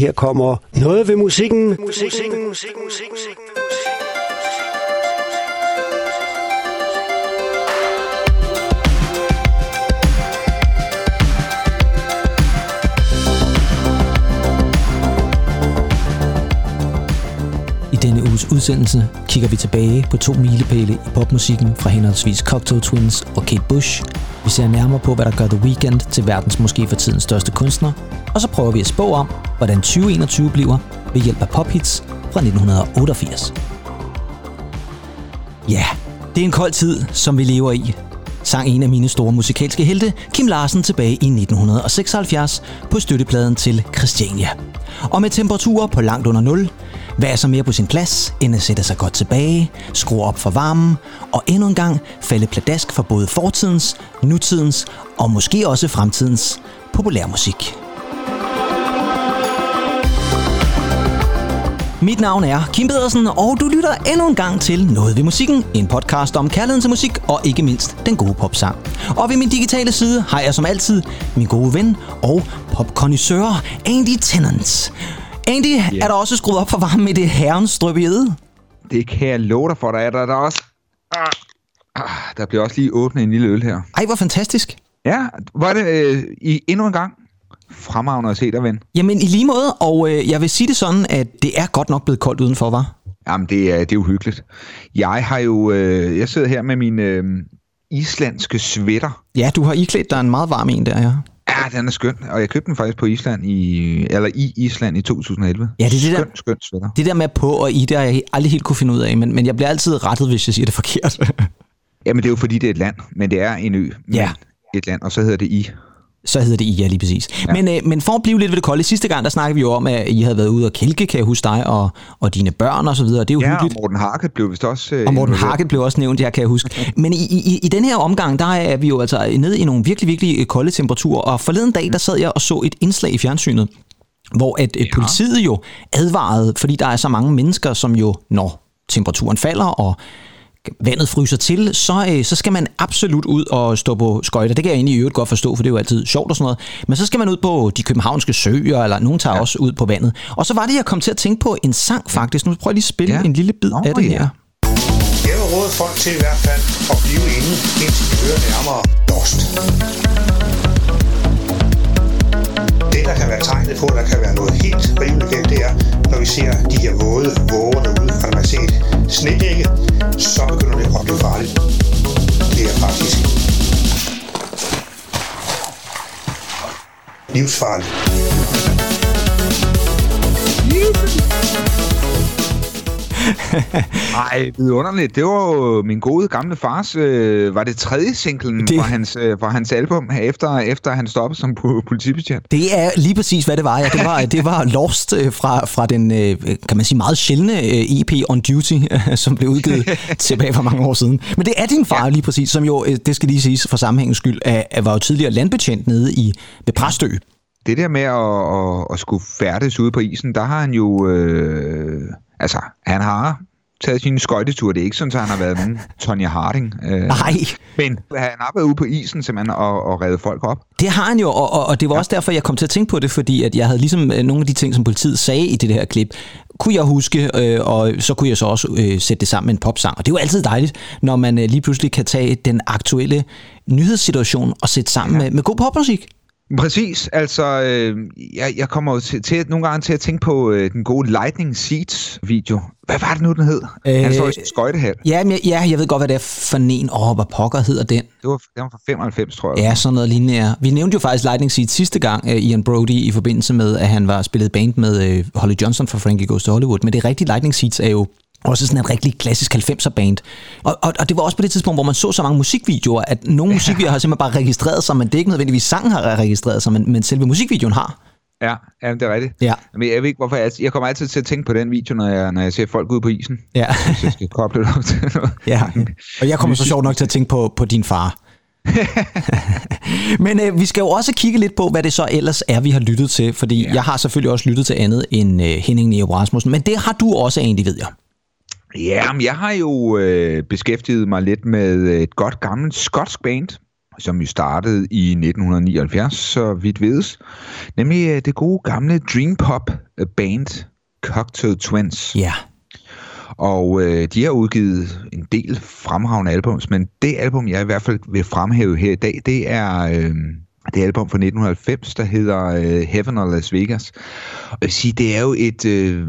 Her kommer noget ved musikken. Musikken, musikken, musikken, musikken. I denne uges udsendelse kigger vi tilbage på to milepæle i popmusikken fra henholdsvis Cocktail Twins og Kate Bush. Vi ser nærmere på, hvad der gør The Weeknd til verdens måske for tidens største kunstner. Og så prøver vi at spå om, hvordan 2021 bliver ved hjælp af pophits fra 1988. Ja, det er en kold tid, som vi lever i. Sang en af mine store musikalske helte, Kim Larsen, tilbage i 1976 på støttepladen til Christiania. Og med temperaturer på langt under 0, hvad er så mere på sin plads, end at sætte sig godt tilbage, skrue op for varmen og endnu en gang falde pladask for både fortidens, nutidens og måske også fremtidens populærmusik. Mit navn er Kim Pedersen, og du lytter endnu en gang til Noget ved musikken, en podcast om kærligheden til musik og ikke mindst den gode popsang. Og ved min digitale side har jeg som altid min gode ven og popkondisør Andy Tennant. Andy, yeah. er der også skruet op for varmen i det herrens drøbjede? Det kan jeg love dig for, der er der, der er også... Ah, der bliver også lige åbnet en lille øl her. Ej, hvor fantastisk. Ja, var det øh, i endnu en gang fremragende at se dig, ven. Jamen, i lige måde, og øh, jeg vil sige det sådan, at det er godt nok blevet koldt udenfor, var? Jamen, det er, det er uhyggeligt. Jeg har jo... Øh, jeg sidder her med min øh, islandske sweater. Ja, du har iklædt dig en meget varm en der, ja. Ja, den er skøn, og jeg købte den faktisk på Island i, eller i Island i 2011. Ja, det er det skøn, der, skøn sweater. Det der med på og i, det har jeg aldrig helt kunne finde ud af, men, men jeg bliver altid rettet, hvis jeg siger det forkert. Jamen, det er jo fordi, det er et land, men det er en ø. Ja. Et land, og så hedder det I. Så hedder det I, ja, lige præcis. Ja. Men, øh, men for at blive lidt ved det kolde, sidste gang, der snakkede vi jo om, at I havde været ude og kælke, kan jeg huske dig, og, og dine børn og så videre. Det er jo Ja, hyggeligt. og Morten Harket blev vist også... Øh, Og Morten. Harket blev også nævnt, her kan jeg huske. Men i, i, i den her omgang, der er vi jo altså nede i nogle virkelig, virkelig øh, kolde temperaturer. Og forleden dag, der sad jeg og så et indslag i fjernsynet, hvor at, ja. politiet jo advarede, fordi der er så mange mennesker, som jo, når temperaturen falder, og vandet fryser til, så, øh, så skal man absolut ud og stå på skøjter. Det kan jeg egentlig i øvrigt godt forstå, for det er jo altid sjovt og sådan noget. Men så skal man ud på de københavnske søer, eller nogen tager ja. også ud på vandet. Og så var det, jeg kom til at tænke på en sang faktisk. Nu prøver jeg lige at spille ja. En lille bid Nå, af det ja. her. Jeg vil råde folk til i hvert fald at blive inde, indtil de hører nærmere Lost. Det, der kan være tegnet på, at der kan være noget helt rimelig galt, det er, når vi ser de her våde våger derude, og når man ser et snedække, så begynder det at blive farligt. Det er faktisk livsfarligt. Nej, vidunderligt. Det var jo min gode gamle fars, øh, var det tredje singlen Det- fra, hans, øh, fra hans album, efter, efter han stoppede som po- politibetjent. Det er lige præcis, hvad det var. Ja. Det var, det var Lost øh, fra, fra den, øh, kan man sige, meget sjældne øh, EP On Duty, øh, som blev udgivet tilbage for mange år siden. Men det er din far ja. lige præcis, som jo, øh, det skal lige siges for sammenhængens skyld, er, er- var jo tidligere landbetjent nede i ved Præstø. Det der med at, at, at skulle færdes ude på isen, der har han jo... Øh, altså, han har taget sine skøjteture. Det er ikke sådan, at han har været nogen Tonya Harding. Øh, Nej, Men han har været ude på isen simpelthen og, og reddet folk op. det har han jo, og, og, og det var ja. også derfor, jeg kom til at tænke på det, fordi at jeg havde ligesom øh, nogle af de ting, som politiet sagde i det her klip, kunne jeg huske, øh, og så kunne jeg så også øh, sætte det sammen med en popsang. Og det er jo altid dejligt, når man øh, lige pludselig kan tage den aktuelle nyhedssituation og sætte sammen ja. med, med god popmusik. Præcis, altså øh, jeg, jeg kommer jo til, til, nogle gange til at tænke på øh, den gode Lightning Seeds video. Hvad var det nu, den hed? Øh, han står i sin skøjtehal. Ja, men, ja, jeg ved godt, hvad det er for en. Åh, hvad pokker hedder den? Det var, den var fra 95, tror jeg. Ja, sådan noget lignende. Vi nævnte jo faktisk Lightning Seed sidste gang, uh, Ian Brody, i forbindelse med, at han var spillet band med uh, Holly Johnson fra Frankie Goes to Hollywood. Men det rigtige Lightning Seeds er jo også sådan en rigtig klassisk 90'er band. Og, og, og det var også på det tidspunkt, hvor man så så mange musikvideoer, at nogle musikvideoer har simpelthen bare registreret sig, men det er ikke nødvendigvis sangen har registreret sig, men, men selve musikvideoen har. Ja, ja det er rigtigt. Ja. Men jeg ved ikke, hvorfor jeg, jeg kommer altid til at tænke på den video, når jeg, når jeg ser folk ude på isen. Ja, Hvis jeg skal koble det op til noget. ja. Og jeg kommer så sjovt nok til at tænke på, på din far. Men øh, vi skal jo også kigge lidt på, hvad det så ellers er, vi har lyttet til. Fordi ja. jeg har selvfølgelig også lyttet til andet end øh, Henning Nero Rasmussen. Men det har du også egentlig, ved jeg. Ja, men jeg har jo øh, beskæftiget mig lidt med et godt gammelt skotsk band. som jo startede i 1979, så vidt vides. Nemlig øh, det gode gamle Dream Pop band Cocktail Twins. Ja. Og øh, de har udgivet en del fremragende albums, men det album, jeg i hvert fald vil fremhæve her i dag, det er øh, det album fra 1990, der hedder øh, Heaven or Las Vegas. Og jeg vil sige, det er jo et øh,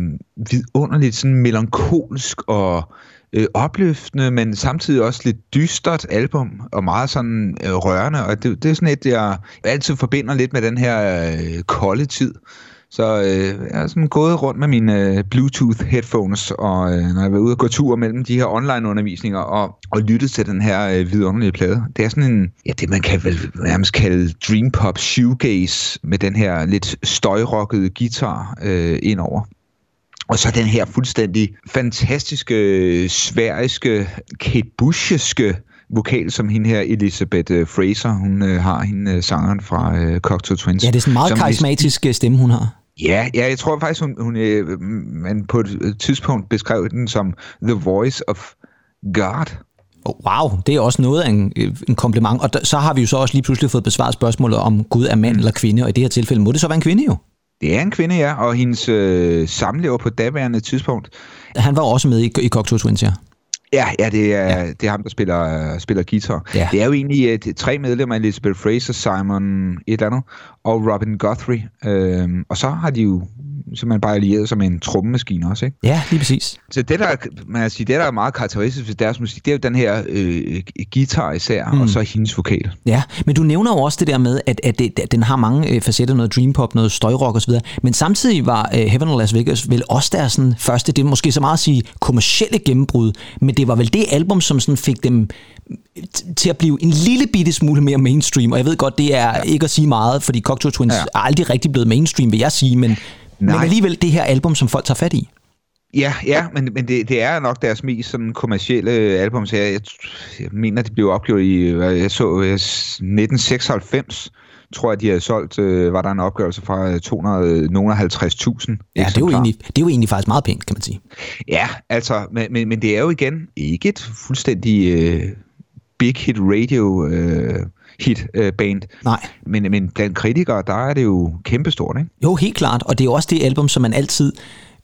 vidunderligt, sådan melankolsk og øh, opløftende, men samtidig også lidt dystert album, og meget sådan øh, rørende, og det, det er sådan et, jeg altid forbinder lidt med den her øh, kolde tid. Så øh, jeg har sådan gået rundt med mine øh, Bluetooth headphones, og øh, når jeg var ude og gå tur mellem de her online undervisninger, og, og lyttet til den her øh, vidunderlige plade. Det er sådan en, ja, det man kan vel nærmest kalde dream pop shoegaze, med den her lidt støjrokkede guitar øh, indover. Og så den her fuldstændig fantastiske, sværiske, Kate Bush'eske vokal, som hende her Elizabeth uh, Fraser, hun uh, har, hende uh, sangeren fra uh, Cocktail Twins. Ja, det er sådan en meget karismatisk vis... stemme, hun har. Ja, ja, jeg tror faktisk, hun, hun øh, man på et tidspunkt beskrev den som The Voice of God. Oh, wow, det er også noget af en, en kompliment. Og der, så har vi jo så også lige pludselig fået besvaret spørgsmålet om Gud er mand mm. eller kvinde, og i det her tilfælde må det så være en kvinde jo. Det er en kvinde, ja, og hendes øh, samlever på daværende tidspunkt. Han var også med i, i Cocktail Twins, ja. Ja, ja, det er, ja. det er ham, der spiller, spiller guitar. Ja. Det er jo egentlig uh, tre medlemmer, Elizabeth Fraser, Simon et eller andet, og Robin Guthrie. Øhm, og så har de jo simpelthen bare allieret med en trommemaskine også, ikke? Ja, lige præcis. Så det, der, man sige, det, der er meget karakteristisk ved deres musik, det er jo den her øh, guitar især, mm. og så hendes vokal. Ja, men du nævner jo også det der med, at, at, det, at den har mange øh, facetter, noget dream pop, noget støjrock osv., men samtidig var øh, Heaven or Las Vegas vel også deres sådan, første, det er måske så meget at sige kommercielle gennembrud, men det var vel det album, som sådan fik dem til at blive en lille bitte smule mere mainstream, og jeg ved godt, det er ja. ikke at sige meget, fordi Cocktail Twins ja. er aldrig rigtig blevet mainstream, vil jeg sige, men, Nej. men alligevel det her album, som folk tager fat i. Ja, ja, men, men det, det er nok deres mest sådan kommercielle album. Så jeg, jeg, jeg mener, det blev opgjort i jeg så, 1996 tror jeg, de havde solgt, øh, var der en opgørelse fra 250.000. Ja, det er, jo egentlig, det er jo egentlig faktisk meget pænt, kan man sige. Ja, altså, men, men, men det er jo igen ikke et fuldstændig øh, big hit radio øh, hit øh, band. Nej. Men, men blandt kritikere, der er det jo kæmpestort, ikke? Jo, helt klart, og det er jo også det album, som man altid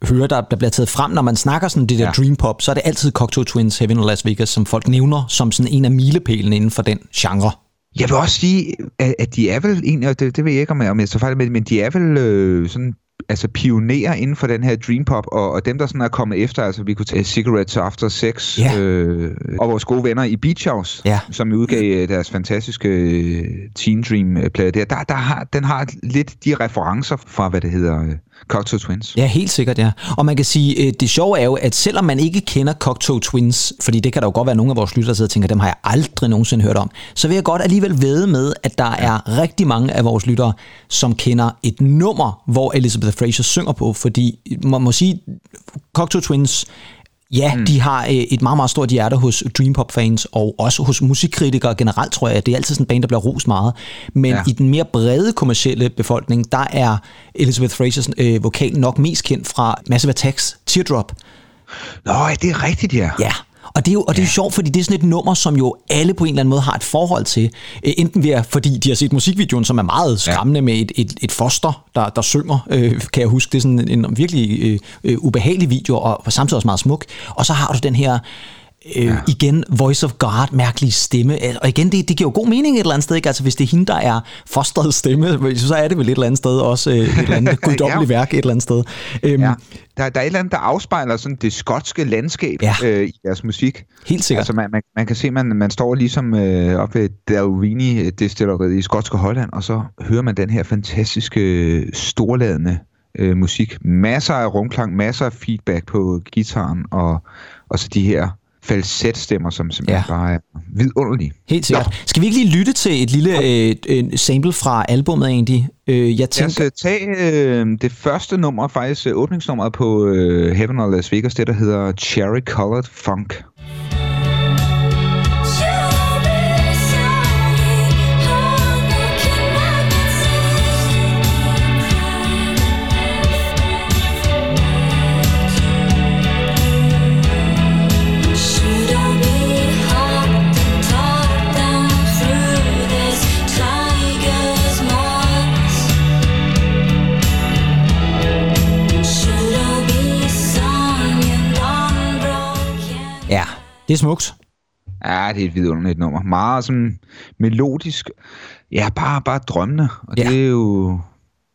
hører, der, der bliver taget frem, når man snakker sådan det der ja. dream pop, så er det altid Cocktail Twins, Heaven og Las Vegas, som folk nævner som sådan en af milepælene inden for den genre. Jeg vil også sige, at, at de er vel egentlig, og det, det ved jeg ikke, om jeg, om jeg så fejl, men, men de er vel øh, sådan altså pionerer inden for den her dream pop, og, og dem, der sådan er kommet efter, altså vi kunne tage Cigarettes After Sex, ja. øh, og vores gode venner i Beach House, ja. som udgav øh, deres fantastiske øh, Teen Dream-plade der, der, der har, den har lidt de referencer fra, hvad det hedder, øh, Cocktail Twins. Ja, helt sikkert, ja. Og man kan sige, det sjove er jo, at selvom man ikke kender Cocktail Twins, fordi det kan der jo godt være nogle af vores lyttere, der sidder og tænker, dem har jeg aldrig nogensinde hørt om, så vil jeg godt alligevel vede med, at der er rigtig mange af vores lyttere, som kender et nummer, hvor Elizabeth Fraser synger på, fordi man må sige, Cocktail Twins Ja, mm. de har øh, et meget, meget stort hjerte hos Dream Pop-fans, og også hos musikkritikere generelt, tror jeg. Det er altid sådan en band, der bliver ros meget. Men ja. i den mere brede kommercielle befolkning, der er Elizabeth Frasers øh, vokal nok mest kendt fra Massive Attacks Teardrop. Nå, det er rigtigt, ja. Ja, og det er jo, og det er jo sjovt, fordi det er sådan et nummer, som jo alle på en eller anden måde har et forhold til. Øh, enten ved, fordi de har set musikvideoen, som er meget skræmmende ja. med et, et, et foster, der, der synger, øh, kan jeg huske. Det er sådan en virkelig øh, øh, ubehagelig video, og samtidig også meget smuk. Og så har du den her øh, ja. igen Voice of God, mærkelig stemme. Og igen, det, det giver jo god mening et eller andet sted, ikke? Altså hvis det er hende, der er fosterets stemme, så er det vel et eller andet sted også øh, et eller andet guddommeligt ja. værk et eller andet sted. Øhm, ja. der, der er et eller andet, der afspejler sådan det skotske landskab ja. øh, i deres musik. Helt sikkert. Altså man, man, man kan se, man, man står ligesom øh, oppe ved Dalvini destilleriet i skotske Holland, og så hører man den her fantastiske storladende øh, musik. Masser af rumklang, masser af feedback på gitaren, og, og så de her falsetstemmer, som simpelthen ja. bare er vidunderlige. Helt sikkert. Nå. Skal vi ikke lige lytte til et lille øh, sample fra albumet egentlig? Øh, jeg tænker... Lad os tage øh, det første nummer, faktisk øh, åbningsnummeret på øh, Heaven or Las Vegas, det der hedder Cherry Colored Funk. Det er smukt. Ja, det er et vidunderligt nummer. Meget sådan melodisk. Ja, bare, bare drømmende. Og Ja. det er jo...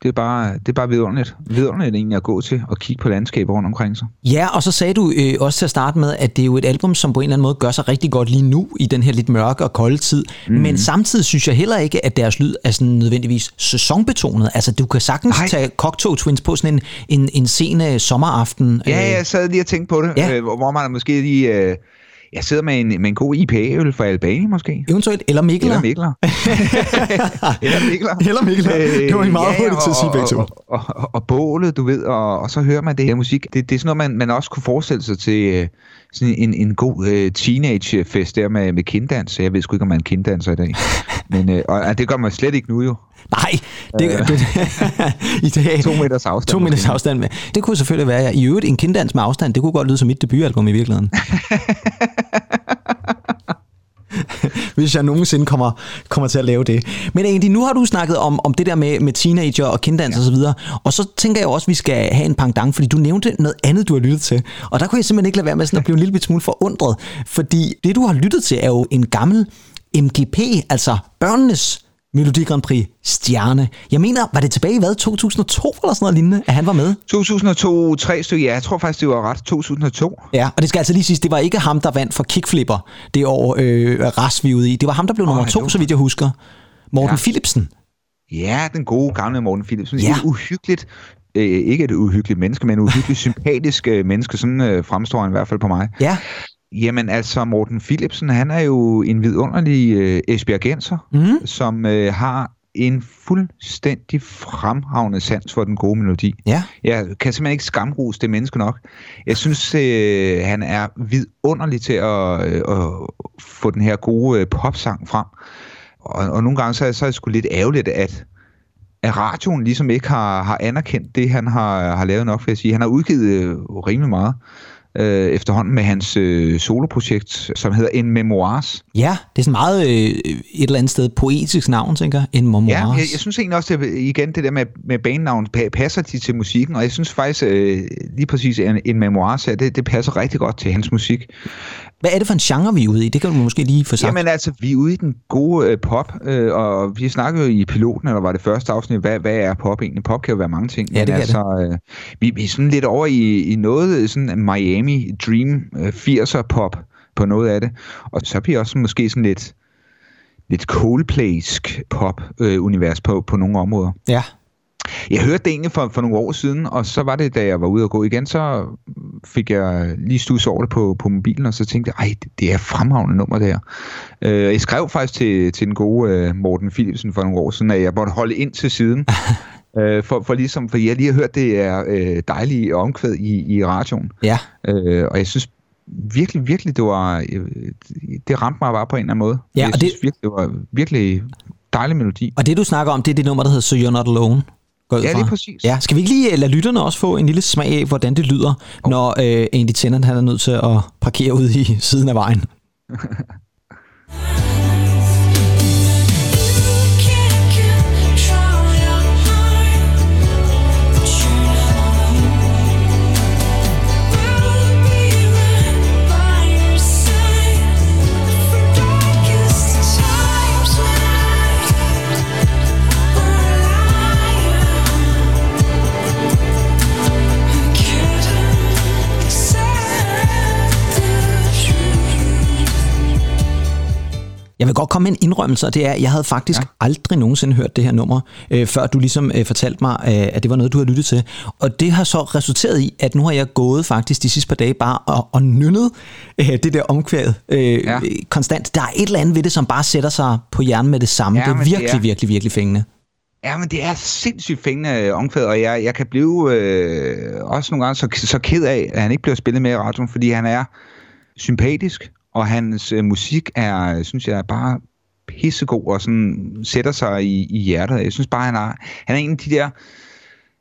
Det er bare, det er bare vidunderligt. Vidunderligt egentlig at gå til og kigge på landskaber rundt omkring sig. Ja, og så sagde du øh, også til at starte med, at det er jo et album, som på en eller anden måde gør sig rigtig godt lige nu, i den her lidt mørke og kolde tid. Mm. Men samtidig synes jeg heller ikke, at deres lyd er sådan nødvendigvis sæsonbetonet. Altså, du kan sagtens Nej. tage Cocktail Twins på sådan en, en, en sen øh, sommeraften. Ja, øh, jeg sad lige og tænkte på det, Ja. øh, hvor hvor man måske lige... Øh, jeg sidder med en, med en god IPA-øl fra Albani måske. Eventuelt, eller Mikkeler. Eller Mikler. Eller Mikler. Eller Mikler. Det var I meget hurtigt til at sige begge to. Og, og, og, og bålet, du ved, og, og så hører man det her musik. Det, det er sådan noget, man, man også kunne forestille sig til øh, sådan en, en god øh, teenagefest der med, med kinddans. Jeg ved sgu ikke, om man er en kinddanser i dag. Men øh, og, og det gør man slet ikke nu jo. Nej, det, det, det, i dag... To meters afstand. To meters afstand med. Det kunne selvfølgelig være, i øvrigt en kinddans med afstand, det kunne godt lyde som mit debutalbum i virkeligheden. Hvis jeg nogensinde kommer, kommer til at lave det. Men egentlig, nu har du snakket om, om det der med, med teenager og kinddans ja. og så videre. Og så tænker jeg også, at vi skal have en pangdang, fordi du nævnte noget andet, du har lyttet til. Og der kunne jeg simpelthen ikke lade være med sådan at blive en lille smule forundret. Fordi det, du har lyttet til, er jo en gammel MGP, altså børnenes Melodi Grand Prix stjerne. Jeg mener, var det tilbage i hvad? 2002 eller sådan noget lignende, at han var med? 2002, tre stykker. Ja, jeg tror faktisk, det var ret. 2002. Ja, og det skal altså lige siges, det var ikke ham, der vandt for Kickflipper det år, øh, Ras vi ude i. Det var ham, der blev nummer Åh, to, så vidt jeg husker. Morten ja. Philipsen. Ja, den gode gamle Morten Philipsen. Ja. Et uhyggeligt, øh, ikke et uhyggeligt menneske, men et uhyggeligt sympatisk øh, menneske. Sådan øh, fremstår han i hvert fald på mig. Ja, Jamen altså, Morten Philipsen, han er jo en vidunderlig øh, esbjergenser, Mhm. som øh, har en fuldstændig fremragende sans for den gode melodi. ja. Jeg kan simpelthen ikke skamrose det menneske nok. Jeg synes, øh, han er vidunderlig til at, øh, at få den her gode øh, popsang frem. Og, og nogle gange så, er- så er det sgu lidt ærgerligt, at, at radioen ligesom ikke har, har anerkendt det, han har, har lavet nok, for at sige. Han har udgivet øh, rimelig meget øh, efterhånden med hans øh, soloprojekt, som hedder En Memoirs. Ja, det er sådan meget øh, et eller andet sted poetisk navn, tænker jeg. En memoir. Ja, jeg, jeg synes egentlig også, at igen det der med, med banenavn, pa- passer de til musikken, og jeg synes faktisk øh, lige præcis en, en memoir, her, det, det passer rigtig godt til hans musik. Hvad er det for en genre, vi er ude i? Det kan du måske lige få sagt. Jamen altså, vi er ude i den gode øh, pop, øh, og vi snakkede jo i piloten, eller var det første afsnit, hvad, hvad er pop egentlig? Pop kan jo være mange ting. Ja, det kan altså, øh, vi, vi er sådan lidt over i, i noget sådan Miami Dream øh, 80'er pop på noget af det, og så bliver også måske sådan lidt lidt Coldplay-sk pop-univers på, på nogle områder. Ja, Jeg hørte det egentlig for, for nogle år siden, og så var det, da jeg var ude og gå igen, så fik jeg lige stus over det på, på mobilen, og så tænkte jeg, ej, det, det er fremragende nummer der. Øh, jeg skrev faktisk til, til den gode øh, Morten Philipsen for nogle år siden, at jeg måtte holde ind til siden, øh, for, for ligesom, for jeg lige har hørt, det er øh, dejlige omkvæd i, i radioen. ja. Øh, og jeg synes virkelig, virkelig, det var, øh, det ramte mig bare på en eller anden måde. Ja, jeg og synes det- virkelig, det var virkelig dejlig melodi. Og det, du snakker om, det er det nummer, der hedder So You're Not Alone. Går jeg Ja, lige præcis. Ja, skal vi ikke lige øh, lade lytterne også få en lille smag af, hvordan det lyder, når øh, Andy Tennant han er nødt til at parkere ude i siden af vejen? vil godt komme med en indrømmelse, og det er, at jeg havde faktisk ja. aldrig nogensinde hørt det her nummer, øh, før du ligesom øh, fortalte mig, øh, at det var noget, du havde lyttet til. Og det har så resulteret i, at nu har jeg gået faktisk de sidste par dage bare og, og nynnet øh, det der omkvæd øh, ja. Konstant. Der er et eller andet ved det, som bare sætter sig på hjernen med det samme. Ja, det er men det virkelig, er- virkelig, virkelig fængende. Ja, men det er sindssygt fængende øh, omkvæd, og jeg, jeg kan blive øh, også nogle gange så, så ked af, at han ikke bliver spillet med i radioen, fordi han er sympatisk, og hans øh, musik er, synes jeg, bare pissegod og sådan sætter sig i, i hjertet. Jeg synes bare, han er, han er en af de der,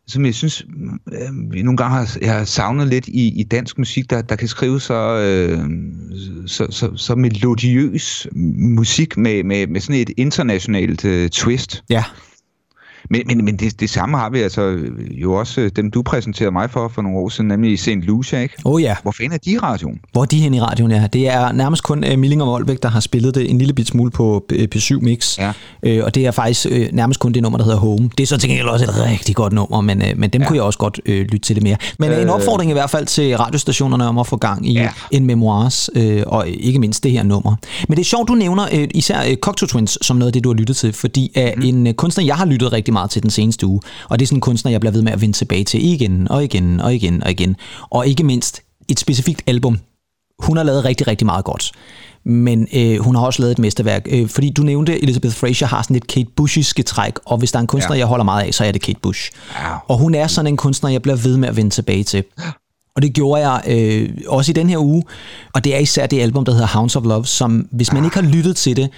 som jeg synes, øh, jeg nogle gange har, jeg har savnet lidt i, i dansk musik, der, der kan skrive så, øh, så, så, så melodiøs musik med, med, med sådan et internationalt øh, twist. Ja, men, men, men det, det samme har vi altså jo også øh, dem, du præsenterede mig for for nogle år siden, nemlig St. Lucia, ikke? Oh ja. Hvor fanden er de i radioen? Hvor er de hen i radioen, ja. Det er nærmest kun uh, Milling og Molbæk, der har spillet det en lille bit smule på P7 Mix. Ja. Uh, og det er faktisk uh, nærmest kun det nummer, der hedder Home. Det er så til gengæld også et rigtig godt nummer, men, uh, men dem ja. kunne jeg også godt uh, lytte til det mere. Men øh, en opfordring i hvert fald til radiostationerne om at få gang i ja. en memoirs, uh, og ikke mindst det her nummer. Men det er sjovt, du nævner uh, især uh, Cocteau Twins som noget af det, du har lyttet til, fordi uh, mm. en uh, kunstner, jeg har lyttet rigtig meget til den seneste uge, og det er sådan en kunstner, jeg bliver ved med at vende tilbage til igen og igen og igen og igen. Og ikke mindst et specifikt album. Hun har lavet rigtig, rigtig meget godt. Men øh, hun har også lavet et mesterværk. Øh, fordi du nævnte, Elizabeth Fraser har sådan et Kate Bushiske træk, og hvis der er en kunstner, ja. jeg holder meget af, så er det Kate Bush. Ja. Og hun er sådan en kunstner, jeg bliver ved med at vende tilbage til. Og det gjorde jeg øh, også i den her uge, og det er især det album, der hedder Hounds of Love, som hvis man ikke har lyttet til det,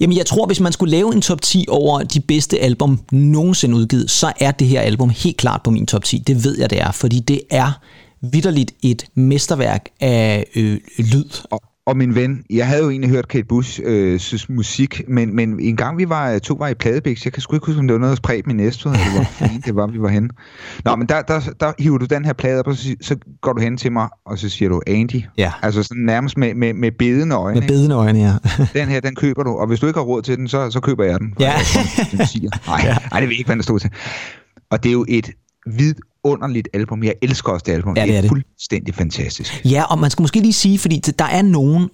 Jamen jeg tror, hvis man skulle lave en top 10 over de bedste album nogensinde udgivet, så er det her album helt klart på min top 10. Det ved jeg, det er, fordi det er vidderligt et mesterværk af øh, lyd. Og, og min ven, jeg havde jo egentlig hørt Kate Bush øh, musik, men, men en gang vi var, to var i Pladebæk, jeg kan sgu ikke huske, om det var noget, der spredte min næste, eller hvor fint det var, vi var henne. Nå, men der, der, der hiver du den her plade op, og så, så går du hen til mig, og så siger du, Andy. Ja. Altså sådan nærmest med, med, med bedende øjne. Med bedende øjne, ja. den her, den køber du, og hvis du ikke har råd til den, så, så køber jeg den. Ja. Jeg, siger. Nej, ja. det ved ikke, hvad der stod til. Og det er jo et vidunderligt album. Jeg elsker også det album. Ja, det er, det er fuldstændig fantastisk. Ja, og man skal måske lige sige, fordi der er nogen,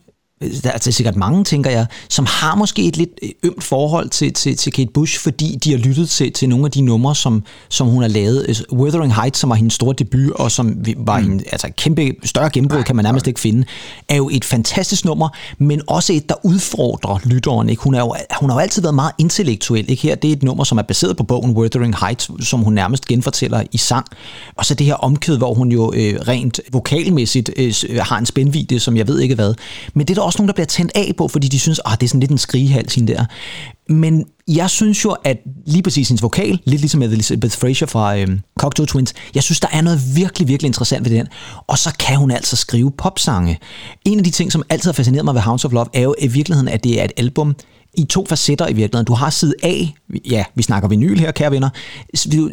der er sikkert mange, tænker jeg, som har måske et lidt øh, ømt forhold til, til, til Kate Bush, fordi de har lyttet til, til nogle af de numre, som, som hun har lavet. Altså, Wuthering Heights, som var hendes store debut, og som var mm. en altså, kæmpe, større gennembrud, kan man nærmest ikke finde, er jo et fantastisk nummer, men også et, der udfordrer lytteren. Ikke? Hun, er jo, hun har jo altid været meget intellektuel. Ikke? Her det er et nummer, som er baseret på bogen Wuthering Heights, som hun nærmest genfortæller i sang. Og så det her omkød, hvor hun jo øh, rent vokalmæssigt øh, har en spændvidde, som jeg ved ikke hvad. Men det er der også nogen, der bliver tændt af på, fordi de synes, at ah, det er sådan lidt en skrigehals, hende der. Men jeg synes jo, at lige præcis hendes vokal, lidt ligesom Elizabeth Fraser fra øh, Cocteau Twins, jeg synes, der er noget virkelig, virkelig interessant ved den. Og så kan hun altså skrive popsange. En af de ting, som altid har fascineret mig ved Hounds of Love, er jo i virkeligheden, at det er et album, i to facetter i virkeligheden. Du har side A, ja, vi snakker vinyl her, kære venner.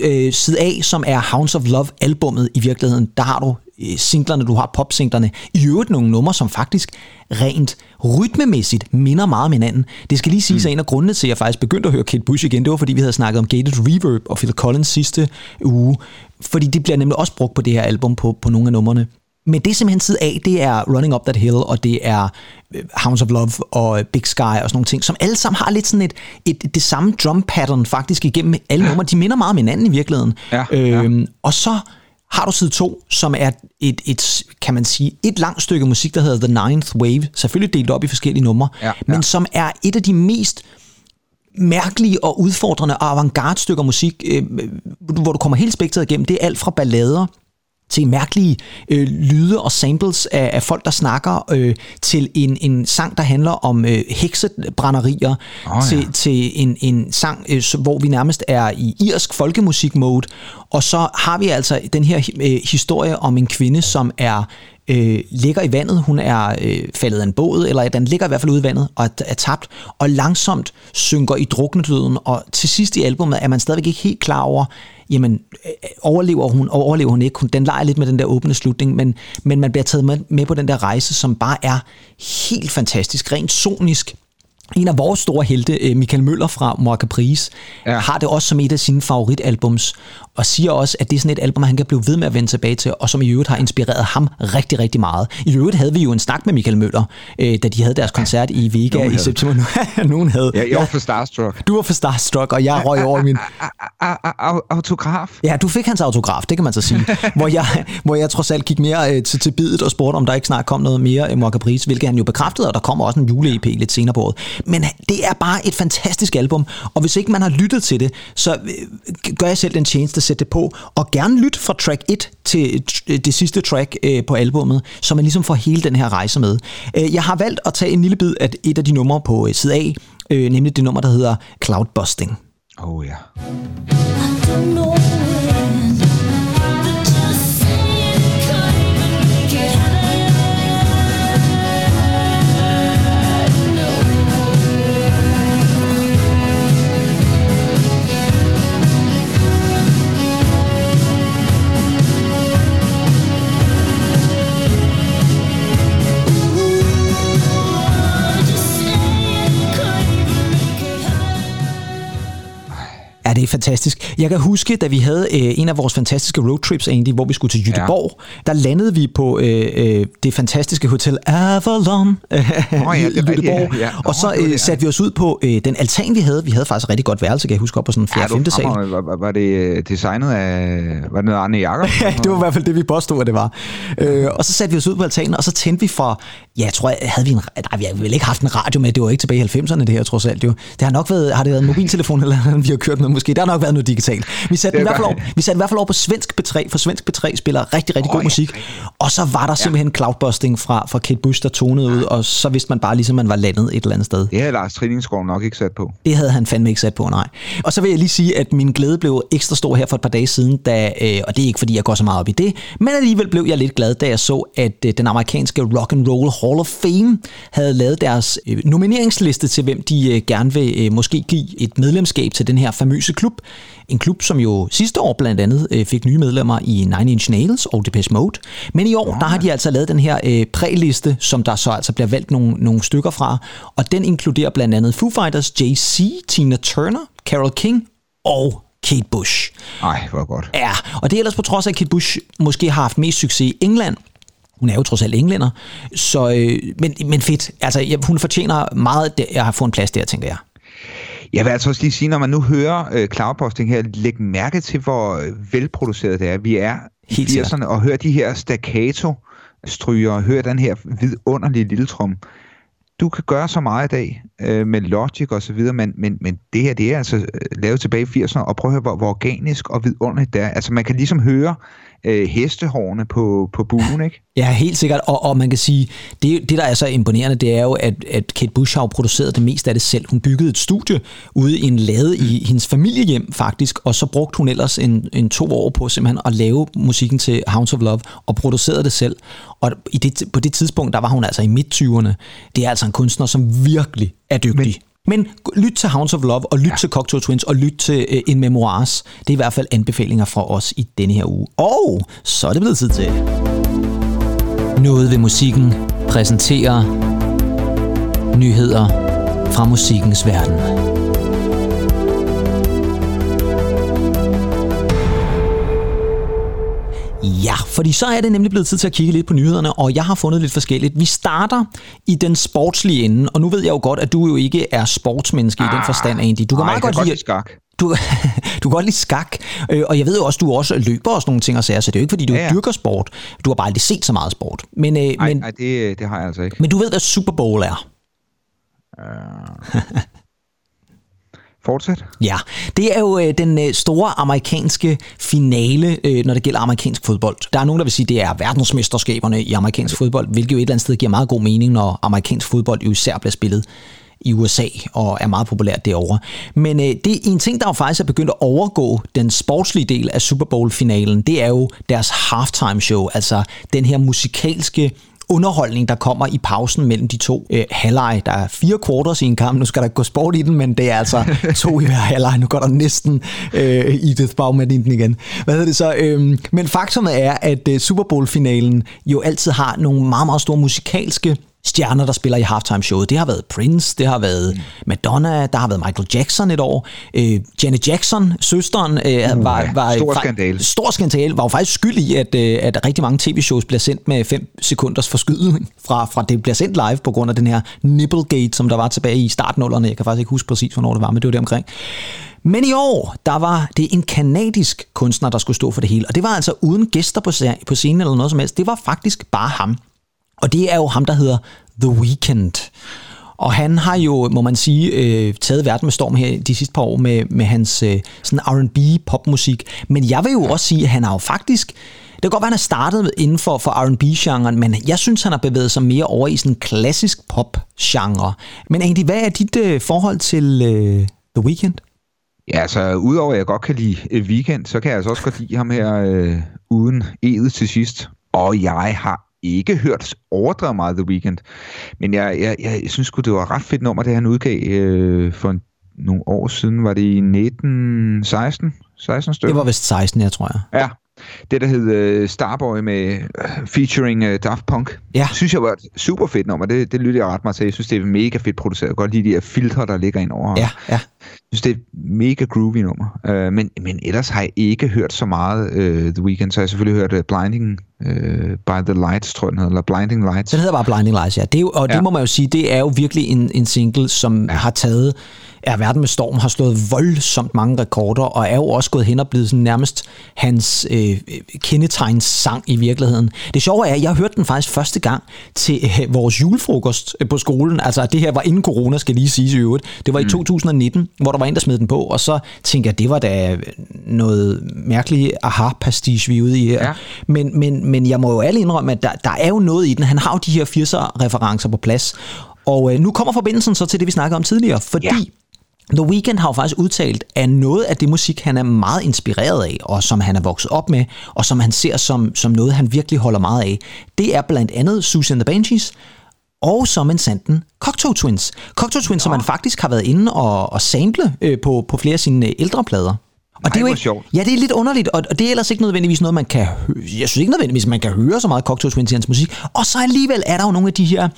Øh, side A, som er Hounds of Love albummet i virkeligheden. Der har du øh, singlerne, du har popsinglerne. I øvrigt nogle numre, som faktisk rent rytmemæssigt minder meget om hinanden. Det skal lige sige, mm. at en af grundene til, at jeg faktisk begyndte at høre Kate Bush igen, det var fordi, vi havde snakket om Gated Reverb og Phil Collins sidste uge. Fordi det bliver nemlig også brugt på det her album på, på nogle af numrene. Men det er simpelthen tid af, det er Running Up That Hill, og det er øh, Hounds of Love og Big Sky og sådan nogle ting, som alle sammen har lidt sådan et, et det samme drum pattern faktisk igennem alle numre. De minder meget om hinanden i virkeligheden. Ja, ja. Øhm, og så har du side 2, som er et, et, kan man sige, et langt stykke musik, der hedder The Ninth Wave, selvfølgelig delt op i forskellige numre, ja, ja. men som er et af de mest mærkelige og udfordrende og avantgarde stykker musik, øh, hvor du kommer helt spektret igennem. Det er alt fra ballader til mærkelige øh, lyde og samples af, af folk, der snakker, øh, til en, en sang, der handler om øh, heksebrænderier, oh, til, ja. til en, en sang, øh, hvor vi nærmest er i irsk folkemusik-mode. Og så har vi altså den her øh, historie om en kvinde, som er øh, ligger i vandet. Hun er øh, faldet af en båd, eller den ligger i hvert fald ude i vandet og er, er tabt, og langsomt synker i druknedøden. Og til sidst i albumet er man stadigvæk ikke helt klar over, jamen, øh, overlever hun, og overlever hun ikke? Den leger lidt med den der åbne slutning, men, men man bliver taget med, med på den der rejse, som bare er helt fantastisk, rent sonisk, en af vores store helte, øh, Michael Møller fra Mor Caprice, ja. har det også som et af sine favoritalbums, og siger også, at det er sådan et album, han kan blive ved med at vende tilbage til, og som i øvrigt har inspireret ham rigtig, rigtig meget. I øvrigt havde vi jo en snak med Michael Møller, øh, da de havde deres koncert i Vega Nogen i september. Nogen havde. Ja, jeg var for Starstruck. Du var for Starstruck, og jeg røg over min... Autograf? Ja, du fik hans autograf, det kan man så sige. hvor, jeg, hvor jeg trods alt gik mere øh, til, til bidet og spurgte, om der ikke snart kom noget mere Mor Caprice, hvilket han jo bekræftede, og der kommer også en jule-EP lidt senere på året. Men det er bare et fantastisk album, og hvis ikke man har lyttet til det, så øh, gør jeg selv den tjeneste sætte det på, og gerne lyt fra track 1 til det sidste track øh, på albummet, så man ligesom får hele den her rejse med. Øh, jeg har valgt at tage en lille bid af et af de numre på side A, nemlig det nummer, der hedder Cloudbusting. Oh ja. Yeah. Det er fantastisk. Jeg kan huske, da vi havde øh, en af vores fantastiske roadtrips, egentlig, hvor vi skulle til Jødeborg, ja. der landede vi på øh, øh, det fantastiske hotel Avalon øh, Nå ja, i Jødeborg. ja. Ja. Og så øh, satte vi os ud på øh, den altan, vi havde. Vi havde faktisk et rigtig godt værelse, kan jeg huske, op på sådan en 4. Ja, 5. du sal. var, var, det øh, designet af... Var det noget Arne Jakob? Ja, det var i hvert fald det, vi påstod, at det var. Øh, og så satte vi os ud på altanen, og så tændte vi for, ja, jeg tror, havde vi en, nej, vi har vel ikke haft en radio med, det var ikke tilbage i 90'erne, det her trods alt jo. Det har nok været, har det været en mobiltelefon, eller noget, vi har kørt med måske, der har nok været noget digitalt. Vi satte, den i er hvert fald over, vi satte i hvert fald over på Svensk B3, for Svensk B3 spiller rigtig, rigtig Åh, god ja, musik. Og så var der simpelthen cloudbusting fra, fra Kate Bush, der tonede ud, og så vidste man bare ligesom, man var landet et eller andet sted. Det havde Lars Trillingsgaard nok ikke sat på. Det havde han fandme ikke sat på, nej. Og så vil jeg lige sige, at min glæde blev ekstra stor her for et par dage siden, da, øh, og det er ikke fordi, jeg går så meget op i det, men alligevel blev jeg lidt glad, da jeg så, at øh, den amerikanske Rock and Roll Hall of Fame havde lavet deres øh, nomineringsliste til, hvem de øh, gerne vil øh, måske give et medlemskab til den her famøse klub. En klub, som jo sidste år blandt andet øh, fik nye medlemmer i Nine Inch Nails og Depeche Mode. Men i år, der har de altså lavet den her øh, præliste, som der så altså bliver valgt nogle, nogle stykker fra. Og den inkluderer blandt andet Foo Fighters, Jay-Z, Tina Turner, Carole King og Kate Bush. Nej, hvor godt. Ja, og det er ellers på trods af, at Kate Bush måske har haft mest succes i England. Hun er jo trods alt englænder. Så, øh, men, men fedt. Altså, jeg, hun fortjener meget at få en plads der, tænker jeg. Jeg vil altså også lige sige, når man nu hører øh, cloudposting her, læg mærke til, hvor øh, velproduceret det er. Vi er i Helt sikkert. 80'erne, og hør de her staccato stryger, hør den her vidunderlige lille trum. Du kan gøre så meget i dag øh, med Logic og så videre, men, men, men det her, det er altså øh, lavet tilbage i 80'erne, og prøv at høre, hvor, hvor organisk og vidunderligt det er. Altså, man kan ligesom høre øh, hestehårene på, på buen, ikke? Ja, helt sikkert. Og, og man kan sige, det, det der er så imponerende, det er jo, at, at Kate Bush har produceret det meste af det selv. Hun byggede et studie ude i en lade i hendes familiehjem faktisk, og så brugte hun ellers en, en to år på simpelthen at lave musikken til Hounds of Love, og producerede det selv. Og i det, på det tidspunkt, der var hun altså i midt-20'erne. Det er altså en kunstner, som virkelig er dygtig. Men, men lyt til Hounds of Love, og lyt ja. til Cocktail Twins, og lyt til uh, In Memoirs. Det er i hvert fald anbefalinger fra os i denne her uge. Og så er det blevet tid til... Noget ved musikken præsenterer nyheder fra musikkens verden. Ja, fordi så er det nemlig blevet tid til at kigge lidt på nyhederne, og jeg har fundet lidt forskelligt. Vi starter i den sportslige ende, og nu ved jeg jo godt, at du jo ikke er sportsmenneske ah, i den forstand, Andy. Du kan Nej, meget godt kan lide... skak. Du, du kan godt lide skak, øh, og jeg ved jo også, at du også løber og sådan nogle ting og sager, så det er jo ikke, fordi du Ja, ja, dyrker sport. Du har bare aldrig set så meget sport. Men, øh, Nej, men, nej det, det har jeg altså ikke. men du ved, hvad Super Bowl er. Fortsæt. Ja, det er jo øh, den øh, store amerikanske finale, øh, når det gælder amerikansk fodbold. Der er nogen, der vil sige, det er verdensmesterskaberne i amerikansk fodbold, hvilket jo et eller andet sted giver meget god mening, når amerikansk fodbold jo især bliver spillet i USA og er meget populært derovre. Men øh, det er en ting, der jo faktisk er begyndt at overgå den sportslige del af Super Bowl-finalen, det er jo deres halftime show, altså den her musikalske underholdning, der kommer i pausen mellem de to øh, halvleje. Der er fire quarters i en kamp. Nu skal der gå sport i den, men det er altså to i hver halvleg. Nu går der næsten øh, Edith Baumann ind igen. Hvad hedder det så? Øhm, men faktumet er, at øh, Super Bowl-finalen jo altid har nogle meget, meget store musikalske stjerner, der spiller i halftime showet. Det har været Prince, det har været mm. Madonna, der har været Michael Jackson et år. Øh, Janet Jackson, søsteren, øh, var, ja. var Stor skandale. Stor skandale, var jo faktisk skyld i, at, øh, at rigtig mange tv-shows bliver sendt med 5 sekunders forskydning fra, fra det bliver sendt live på grund af den her Nipplegate, som der var tilbage i startnullerne. Jeg kan faktisk ikke huske præcis, hvornår det var, men det var det omkring. Men i år, der var det en kanadisk kunstner, der skulle stå for det hele. Og det var altså uden gæster på på scenen eller noget som helst. Det var faktisk bare ham. Og det er jo ham, der hedder The Weeknd. Og han har jo, må man sige, øh, taget verden med storm her de sidste par år med, med hans øh, sådan R&B popmusik. Men jeg vil jo også sige, at han har jo faktisk... Det kan godt være, at han er startet inden for, for R&B-genren, men jeg synes, han har bevæget sig mere over i sådan en klassisk pop-genre. Men egentlig, hvad er dit øh, forhold til øh, The Weeknd? Ja, altså udover at jeg godt kan lide øh, Weekend, så kan jeg altså også godt lide ham her øh, uden edet til sidst. Og jeg har ikke hørt overdrevet meget The Weekend. Men jeg, jeg, jeg synes det var et ret fedt nummer, det han udgav øh, for en, nogle år siden. Var det i 1916? 16 stykker? Det var vist 16, jeg tror jeg. Ja, det der hed øh, Starboy med øh, featuring øh, Daft Punk. Ja. Synes jeg var et super fedt nummer. Det, det lytter jeg ret meget til. Jeg synes, det er mega fedt produceret. Jeg godt lide de her filtre, der ligger ind over. Ja, ja. Synes, det er et mega groovy nummer. Øh, men, men ellers har jeg ikke hørt så meget øh, The Weeknd, så har jeg selvfølgelig hørt uh, Blinding øh, by the Lights, tror jeg den hedder, eller Blinding Lights. Den hedder bare Blinding Lights, ja. Det er jo, og ja. Det må man jo sige, det er jo virkelig en, en single, som ja. har taget er verden med storm, har slået voldsomt mange rekorder, og er jo også gået hen og blevet sådan nærmest hans øh, kendetegns sang i virkeligheden. Det sjove er, at jeg hørte den faktisk første gang til øh, vores julefrokost øh, på skolen. Altså, det her var inden corona, skal lige sige i øvrigt. Det var i 2019, hvor der var en, der smed den på, og så tænkte jeg, det var da noget mærkeligt aha-pastiche, vi er ude i her. Ja. Men, men, men jeg må jo alle indrømme, at der, der er jo noget i den. Han har jo de her 80'er-referencer på plads. Og øh, nu kommer forbindelsen så til det, vi snakkede om tidligere, fordi Ja. The Weeknd har jo faktisk udtalt, at noget af det musik, han er meget inspireret af, og som han er vokset op med, og som han ser som, som noget, han virkelig holder meget af, det er blandt andet Susie and the Banshees, og som en sanden Cocteau Twins. Cocteau Twins, som han faktisk har været inde og, og sample øh, på, på flere af sine øh, ældre plader. Og det er jo ikke, sjovt. Ja, det er lidt underligt, og og det er ellers ikke nødvendigvis noget, man kan høre. Jeg synes ikke nødvendigvis, man kan høre så meget Cocteau Twins i hans musik. Og så alligevel er der jo nogle af de her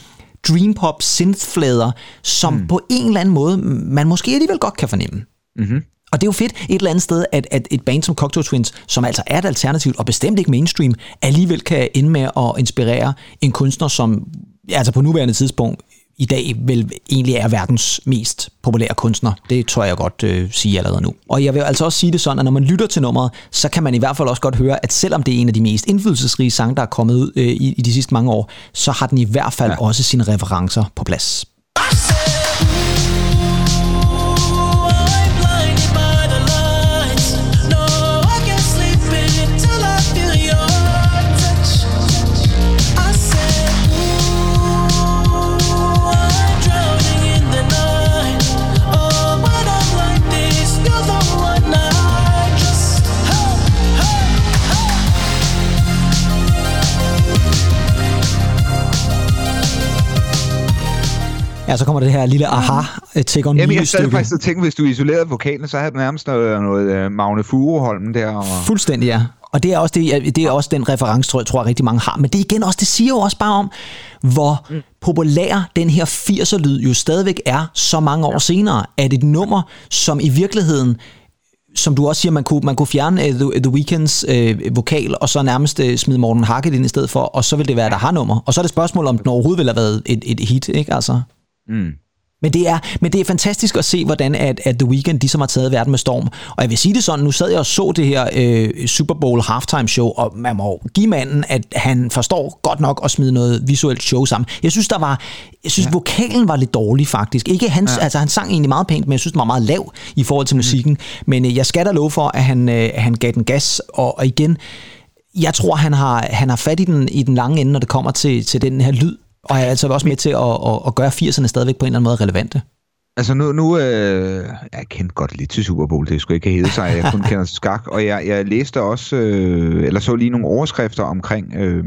dream pop synthflader, som mm. på en eller anden måde, man måske alligevel godt kan fornemme. Mm-hmm. Og det er jo fedt et eller andet sted, at, at et band som Cocteau Twins, som altså er et alternativ og bestemt ikke mainstream, alligevel kan ende med at inspirere en kunstner, som altså på nuværende tidspunkt i dag vel egentlig er verdens mest populære kunstner. Det tror jeg godt øh, sige allerede nu. Og jeg vil altså også sige det sådan, at når man lytter til nummeret, så kan man i hvert fald også godt høre, at selvom det er en af de mest indflydelsesrige sange, der er kommet ud øh, i, i de sidste mange år, så har den i hvert fald ja. også sine referencer på plads. Ja, så kommer det her lille aha take on Jamen, me jeg sad faktisk og tænkte, hvis du isolerede vokalen, så havde du nærmest noget, noget uh, Magne Furuholm der. Og... Fuldstændig, ja. Og det er også, det, det er også den reference, tror jeg, tror jeg rigtig mange har. Men det igen også, det siger jo også bare om, hvor mm. populær den her 80'er-lyd jo stadigvæk er så mange år senere, at et nummer, som i virkeligheden som du også siger, man kunne, man kunne fjerne uh, The, The Weeknds uh, vokal, og så nærmest uh, smide Morten Harket ind i stedet for, og så vil det være der har nummer. Og så er det spørgsmål, om den overhovedet ville have været et, et hit, ikke altså? Mm. Men det, er, men det er fantastisk at se, hvordan at, at The Weeknd ligesom har taget verden med storm. Og jeg vil sige det sådan, nu sad jeg og så det her øh, Super Bowl halftime show, og man må give manden, at han forstår godt nok at smide noget visuelt show sammen. Jeg synes, der var, jeg synes, ja. vokalen var lidt dårlig faktisk. Ikke hans, ja. altså han sang egentlig meget pænt, men jeg synes, den var meget lav i forhold til musikken. Men øh, jeg skal da love for, at han, øh, han gav den gas, og, og igen, jeg tror, han har, han har fat i den, i den lange ende, når det kommer til, til den her lyd. Og er altså også med til at, at, at gøre 80'erne stadigvæk på en eller anden måde relevante. Altså nu, nu øh, jeg kendte godt lidt til Super Bowl, det skulle ikke hedde sig, jeg kun kender til skak, og jeg, jeg læste også, øh, eller så lige nogle overskrifter omkring øh,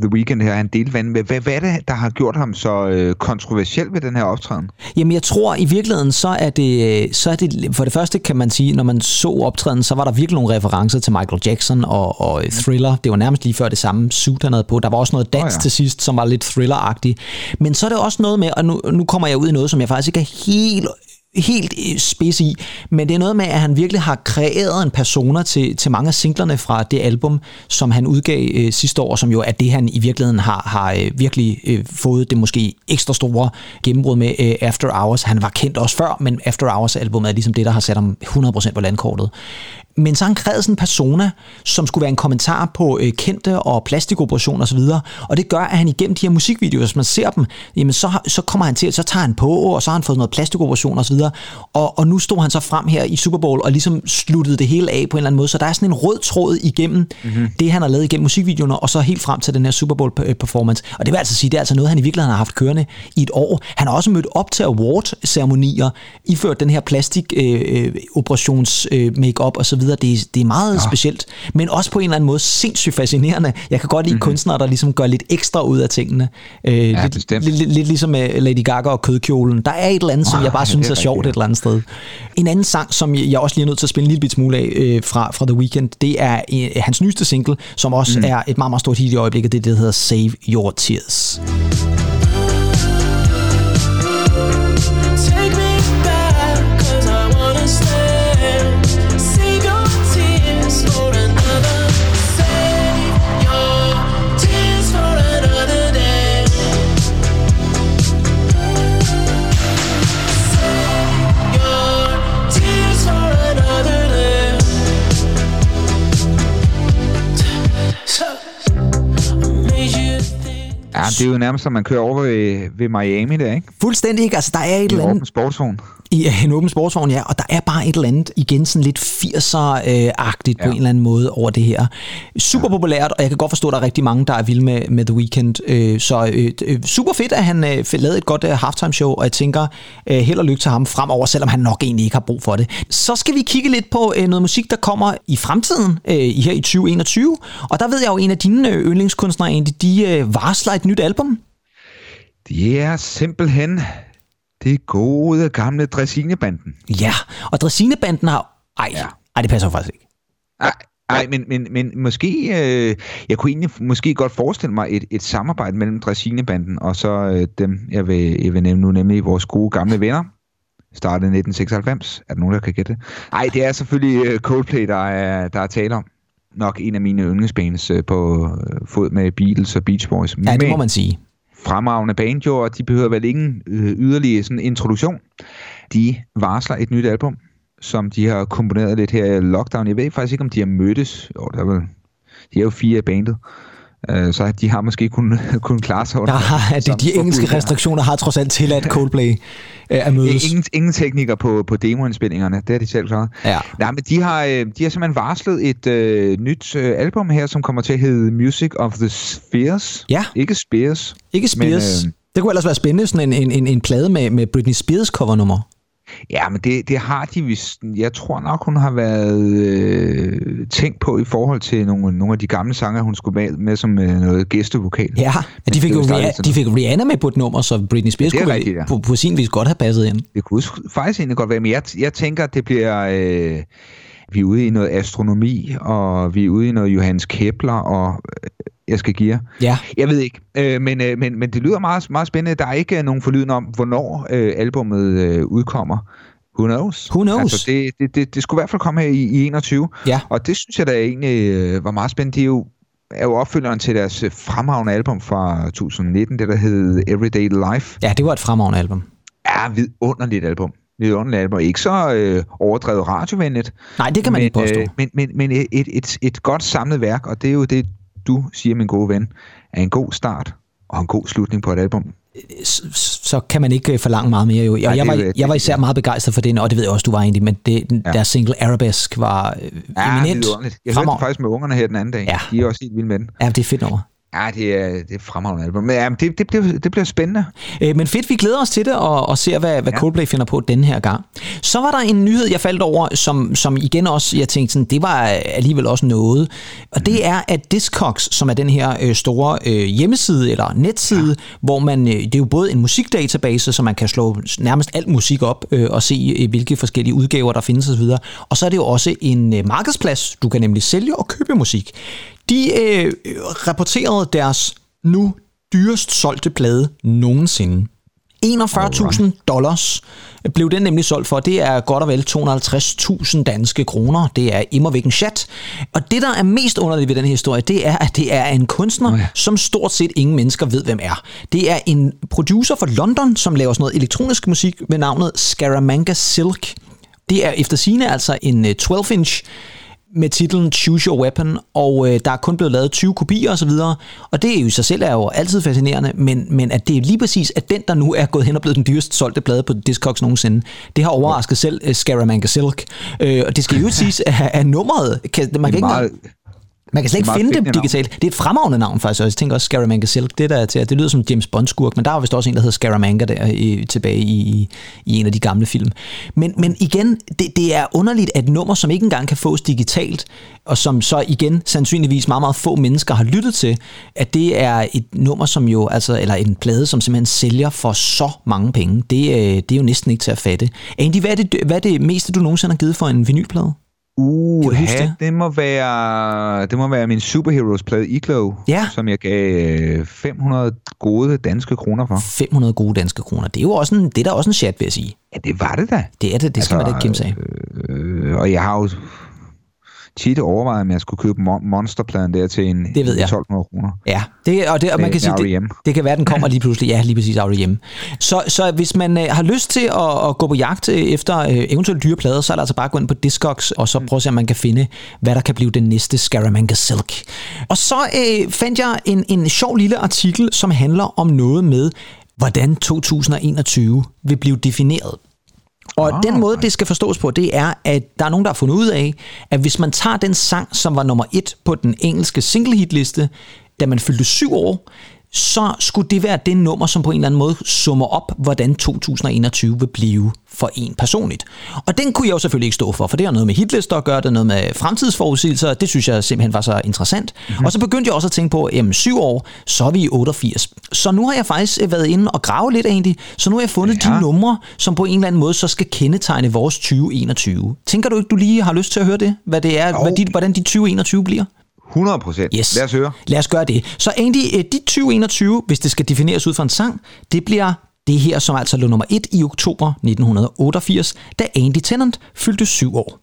The Weeknd her, han delte vand med. Hvad, hvad er det, der har gjort ham så øh, kontroversiel ved den her optræden? Jamen jeg tror i virkeligheden, så er, det, så er det, for det første kan man sige, når man så optræden, så var der virkelig nogle referencer til Michael Jackson og, og Thriller. Det var nærmest lige før det samme suit, han havde på. Der var også noget dans oh, ja. til sidst, som var lidt thriller-agtigt. Men så er det også noget med, og nu, nu kommer jeg ud i noget, som jeg faktisk ikke er helt helt øh, spids i, men det er noget med, at han virkelig har kreeret en persona til, til mange af singlerne fra det album, som han udgav øh, sidste år, som jo er det, han i virkeligheden har, har øh, virkelig øh, fået det måske ekstra store gennembrud med øh, After Hours. Han var kendt også før, men After Hours albumet er ligesom det, der har sat ham 100% på landkortet. Men så sådan en persona, som skulle være en kommentar på øh, kendte og plastikoperationer osv., og det gør, at han igennem de her musikvideoer, hvis man ser dem, jamen så, så kommer han til, så tager han på, og så har han fået noget plastikoperation osv., og, og nu stod han så frem her i Super Bowl og ligesom sluttede det hele af på en eller anden måde, så der er sådan en rød tråd igennem mm-hmm. det, han har lavet igennem musikvideoerne, og så helt frem til den her Super Bowl øh, performance. Og det vil altså sige, det er altså noget, han i virkeligheden har haft kørende i et år. Han har også mødt op til award-ceremonier, iført den her plastik øh, øh, operations øh, make-up og så videre. Det, er- det er meget ja. specielt, men også på en eller anden måde sindssygt fascinerende. Jeg kan godt lide mm-hmm. kunstnere, der ligesom gør lidt ekstra ud af tingene. Øh, ja, lidt, bestemt. lidt, lidt, lidt ligesom med Lady Gaga og kødkjolen. Der er et eller andet, som Ah, jeg bare synes er er sjovt et eller andet sted. En anden sang, som jeg også lige er nødt til at spille en lille smule af øh, fra, fra The Weeknd, det er øh, hans nyeste single, som også mm. er et meget, meget stort hit i øjeblikket. Det er det, der hedder Save Your Tears. Ja, det er jo nærmest, som man kører over ved, ved Miami der, ikke? Fuldstændig ikke. Altså, der er et I eller andet åben sportsvogn. I en åben sportsvogn, ja, og der er bare et eller andet igen sådan lidt 80'er-agtigt ja. på en eller anden måde over det her. Super populært, og jeg kan godt forstå, at der er rigtig mange, der er vilde med, med The Weeknd. Øh, så øh, øh, super fedt, at han øh, lavet et godt øh, halftime show, og jeg tænker øh, held og lykke til ham fremover, selvom han nok egentlig ikke har brug for det. Så skal vi kigge lidt på øh, noget musik, der kommer i fremtiden, øh, i her i 2021, og der ved jeg jo, en af dine øh, yndlingskunstnere, egentlig, de øh, varsler et nyt album. Det er simpelthen det gode gamle Dressinebanden. Ja, og Dressinebanden har... Ej, ja. Ej, det passer faktisk ikke. Nej, nej, men, men, men måske, øh, jeg kunne egentlig måske godt forestille mig et, et samarbejde mellem Dressinebanden og så øh, dem, jeg vil, jeg vil nævne nu, nemlig vores gode gamle venner. Startede i 1996. Er der nogen, der kan gætte det? Nej, det er selvfølgelig øh, Coldplay, der er, der er tale om. Nok en af mine yndlingsbands øh, på øh, fod med Beatles og Beach Boys. Ja, det må Men- man sige fremragende banjo, og de behøver vel ingen øh, yderligere sådan introduktion. De varsler et nyt album, som de har komponeret lidt her i lockdown. Jeg ved faktisk ikke, om de har mødtes. Jo, der er vel, de er jo fire i bandet. Øh, så de har måske kun, kun klare sig under. Det, som de engelske restriktioner har trods alt tilladt Coldplay øh, at mødes. Ingen, ingen teknikere på, på demoindspillingerne, det har de selv klaret. Ja. Nej, men de har, øh, de har simpelthen varslet et øh, nyt øh, album her, som kommer til at hedde Music of the Spheres. Ja. Ikke Spears. Ikke Spears. Men, øh, det kunne ellers være spændende, sådan en, en, en, en plade med, med Britney Spears covernummer. Ja, men det, det har de vist. Jeg tror nok, hun har været øh, tænkt på i forhold til nogle, nogle af de gamle sange, hun skulle med, med som øh, noget gæstevokal. Ja, ja de, fik jo sådan de fik Rihanna med på et nummer, så Britney Spears er kunne rigtigt, ja. på, på sin vis godt have passet ind. Det kunne faktisk egentlig godt være, men jeg, jeg tænker, at det bliver... Øh, vi er ude i noget astronomi, og vi er ude i noget Johannes Kepler, og øh, jeg skal give jer. Ja, Jeg ved ikke, øh, men, øh, men, men det lyder meget, meget spændende. Der er ikke øh, nogen forlyden om, hvornår øh, albummet øh, udkommer. Who knows? Who knows? Altså, det, det, det, det skulle i hvert fald komme her i, i 21. ja. Og det synes jeg da egentlig øh, var meget spændende. Det er jo, er jo opfølgeren til deres øh, fremragende album fra 2019, det der hed Everyday Life. Ja, det var et fremragende album. Er vidunderligt album. Vidunderligt album. Ikke så øh, overdrevet radiovenligt. Nej, det kan man men, ikke påstå. Øh, men, men, men et, et, et godt samlet værk, og det er jo det, du siger, min gode ven, er en god start og en god slutning på et album. så, så kan man ikke øh, forlange meget mere. Jo. Og Nej, jeg, det var, jeg var især meget begejstret for den, og det ved jeg også, du var egentlig, men det, ja. Deres single Arabesque var øh, Ja, eminent. vidunderligt. Jeg hørte faktisk med ungerne her den anden dag. Ja. De er også helt vilde med den. Ja, det er fedt nummer. Ja, det er, det er fremragende album. Men ja, det, det, bliver, det bliver spændende. Øh, men fedt, vi glæder os til det, og, og ser, hvad, hvad ja. Coldplay finder på den her gang. Så var der en nyhed, jeg faldt over, som, som igen også, jeg tænkte sådan, det var alligevel også noget. Og det er, at Discogs, som er den her øh, store øh, hjemmeside eller netside, ja. hvor man, øh, det er jo både en musikdatabase, så man kan slå nærmest alt musik op øh, og se, øh, hvilke forskellige udgaver der findes osv. Og så er det jo også en øh, markedsplads, du kan nemlig sælge og købe musik. De øh, rapporterede deres nu dyrest solgte plade nogensinde. 41.000 dollars blev den nemlig solgt for. Det er godt og vel 250.000 danske kroner. Det er immervæk en chat. Og det, der er mest underligt ved den her historie, det er, at det er en kunstner, oh ja. som stort set ingen mennesker ved, hvem er. Det er en producer fra London, som laver sådan noget elektronisk musik med navnet Scaramanga Silk. Det er efter sine altså en øh, 12-inch med titlen Choose Your Weapon, og øh, der er kun blevet lavet 20 kopier osv., og det er jo i sig selv er jo altid fascinerende, men, men at det er lige præcis, at den, der nu er gået hen og blevet den dyrest solgte plade på Discogs nogensinde, det har overrasket selv uh, Scaramanga Silk, øh, og det skal jo siges, at, at nummeret, kan, man, kan Det ikke, meget, man kan slet ikke finde det fængende navn. digitalt. Det er et fremragende navn faktisk, og jeg tænker også Scaramanga Silk, det, der er til, det lyder som James Bond-skurk, men der var vist også en, der hed Scaramanga der i, tilbage i, i en af de gamle film. Men, men igen, det, det er underligt, at et nummer, som ikke engang kan fås digitalt, og som så igen sandsynligvis meget, meget få mennesker har lyttet til, at det er et nummer, som jo, altså, eller en plade, som simpelthen sælger for så mange penge. Det, øh, det er jo næsten ikke til at fatte. Andy, hvad er det, hvad er det meste, du nogensinde har givet for en vinylplade? Uh, Kan du huske det? det? må være det må være min Superheroes plade Iglo, Ja. som jeg gav øh, 500 gode danske kroner for. 500 gode danske kroner. Det er jo også en, det er da også en chat, vil jeg sige. Ja, det var det da. Det er det, det skal Altså, man da ikke kæmpe sig af. Øh, og jeg har jo tit overvejet, om jeg skulle købe mon- monsterpladen der til en Det ved jeg. 1200 kroner. Ja, det, og, det, og man kan sige, det, R.E.M.. det kan være, at den kommer lige pludselig. Ja, lige præcis R.E.M. Så, så hvis man øh, har lyst til at, at gå på jagt øh, efter øh, eventuelt dyre plader, så er det altså bare at gå ind på Discogs, og så prøve at se, om man kan finde, hvad der kan blive den næste Scaramanga Silk. Og så øh, fandt jeg en, en sjov lille artikel, som handler om noget med, hvordan 2021 vil blive defineret. Og ah, den måde, det skal forstås på, det er, at der er nogen, der har fundet ud af, at hvis man tager den sang, som var nummer et på den engelske single hit liste, da man fyldte syv år, så skulle det være det nummer, som på en eller anden måde summer op, hvordan 2021 vil blive for en personligt. Og den kunne jeg jo selvfølgelig ikke stå for, for det har noget med hitlister at gøre, det har noget med fremtidsforudsigelser, det synes jeg simpelthen var så interessant. Mm-hmm. Og så begyndte jeg også at tænke på, jamen syv år, så er vi i 88. Så nu har jeg faktisk øh, været inde og grave lidt egentlig, så nu har jeg fundet ja. De numre, som på en eller anden måde så skal kendetegne vores 2021. Tænker du ikke, du lige har lyst til at høre det? Hvad det er, Jo. hvad de, hvordan de 2021 bliver? 100 procent. Yes. Lad os høre. Lad os gøre det. Så egentlig, øh, de 2021, hvis det skal defineres ud fra en sang, det bliver det her, som altså lå nummer 1 i oktober 1988, da Andy Tennant fyldte syv år.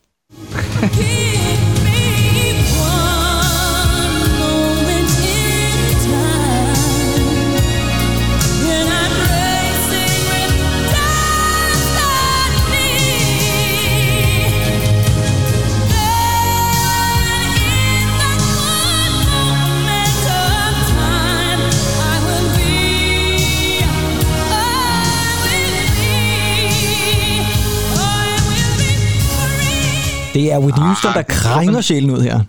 Det er Whitney Houston, der er krænger sjælen ud her.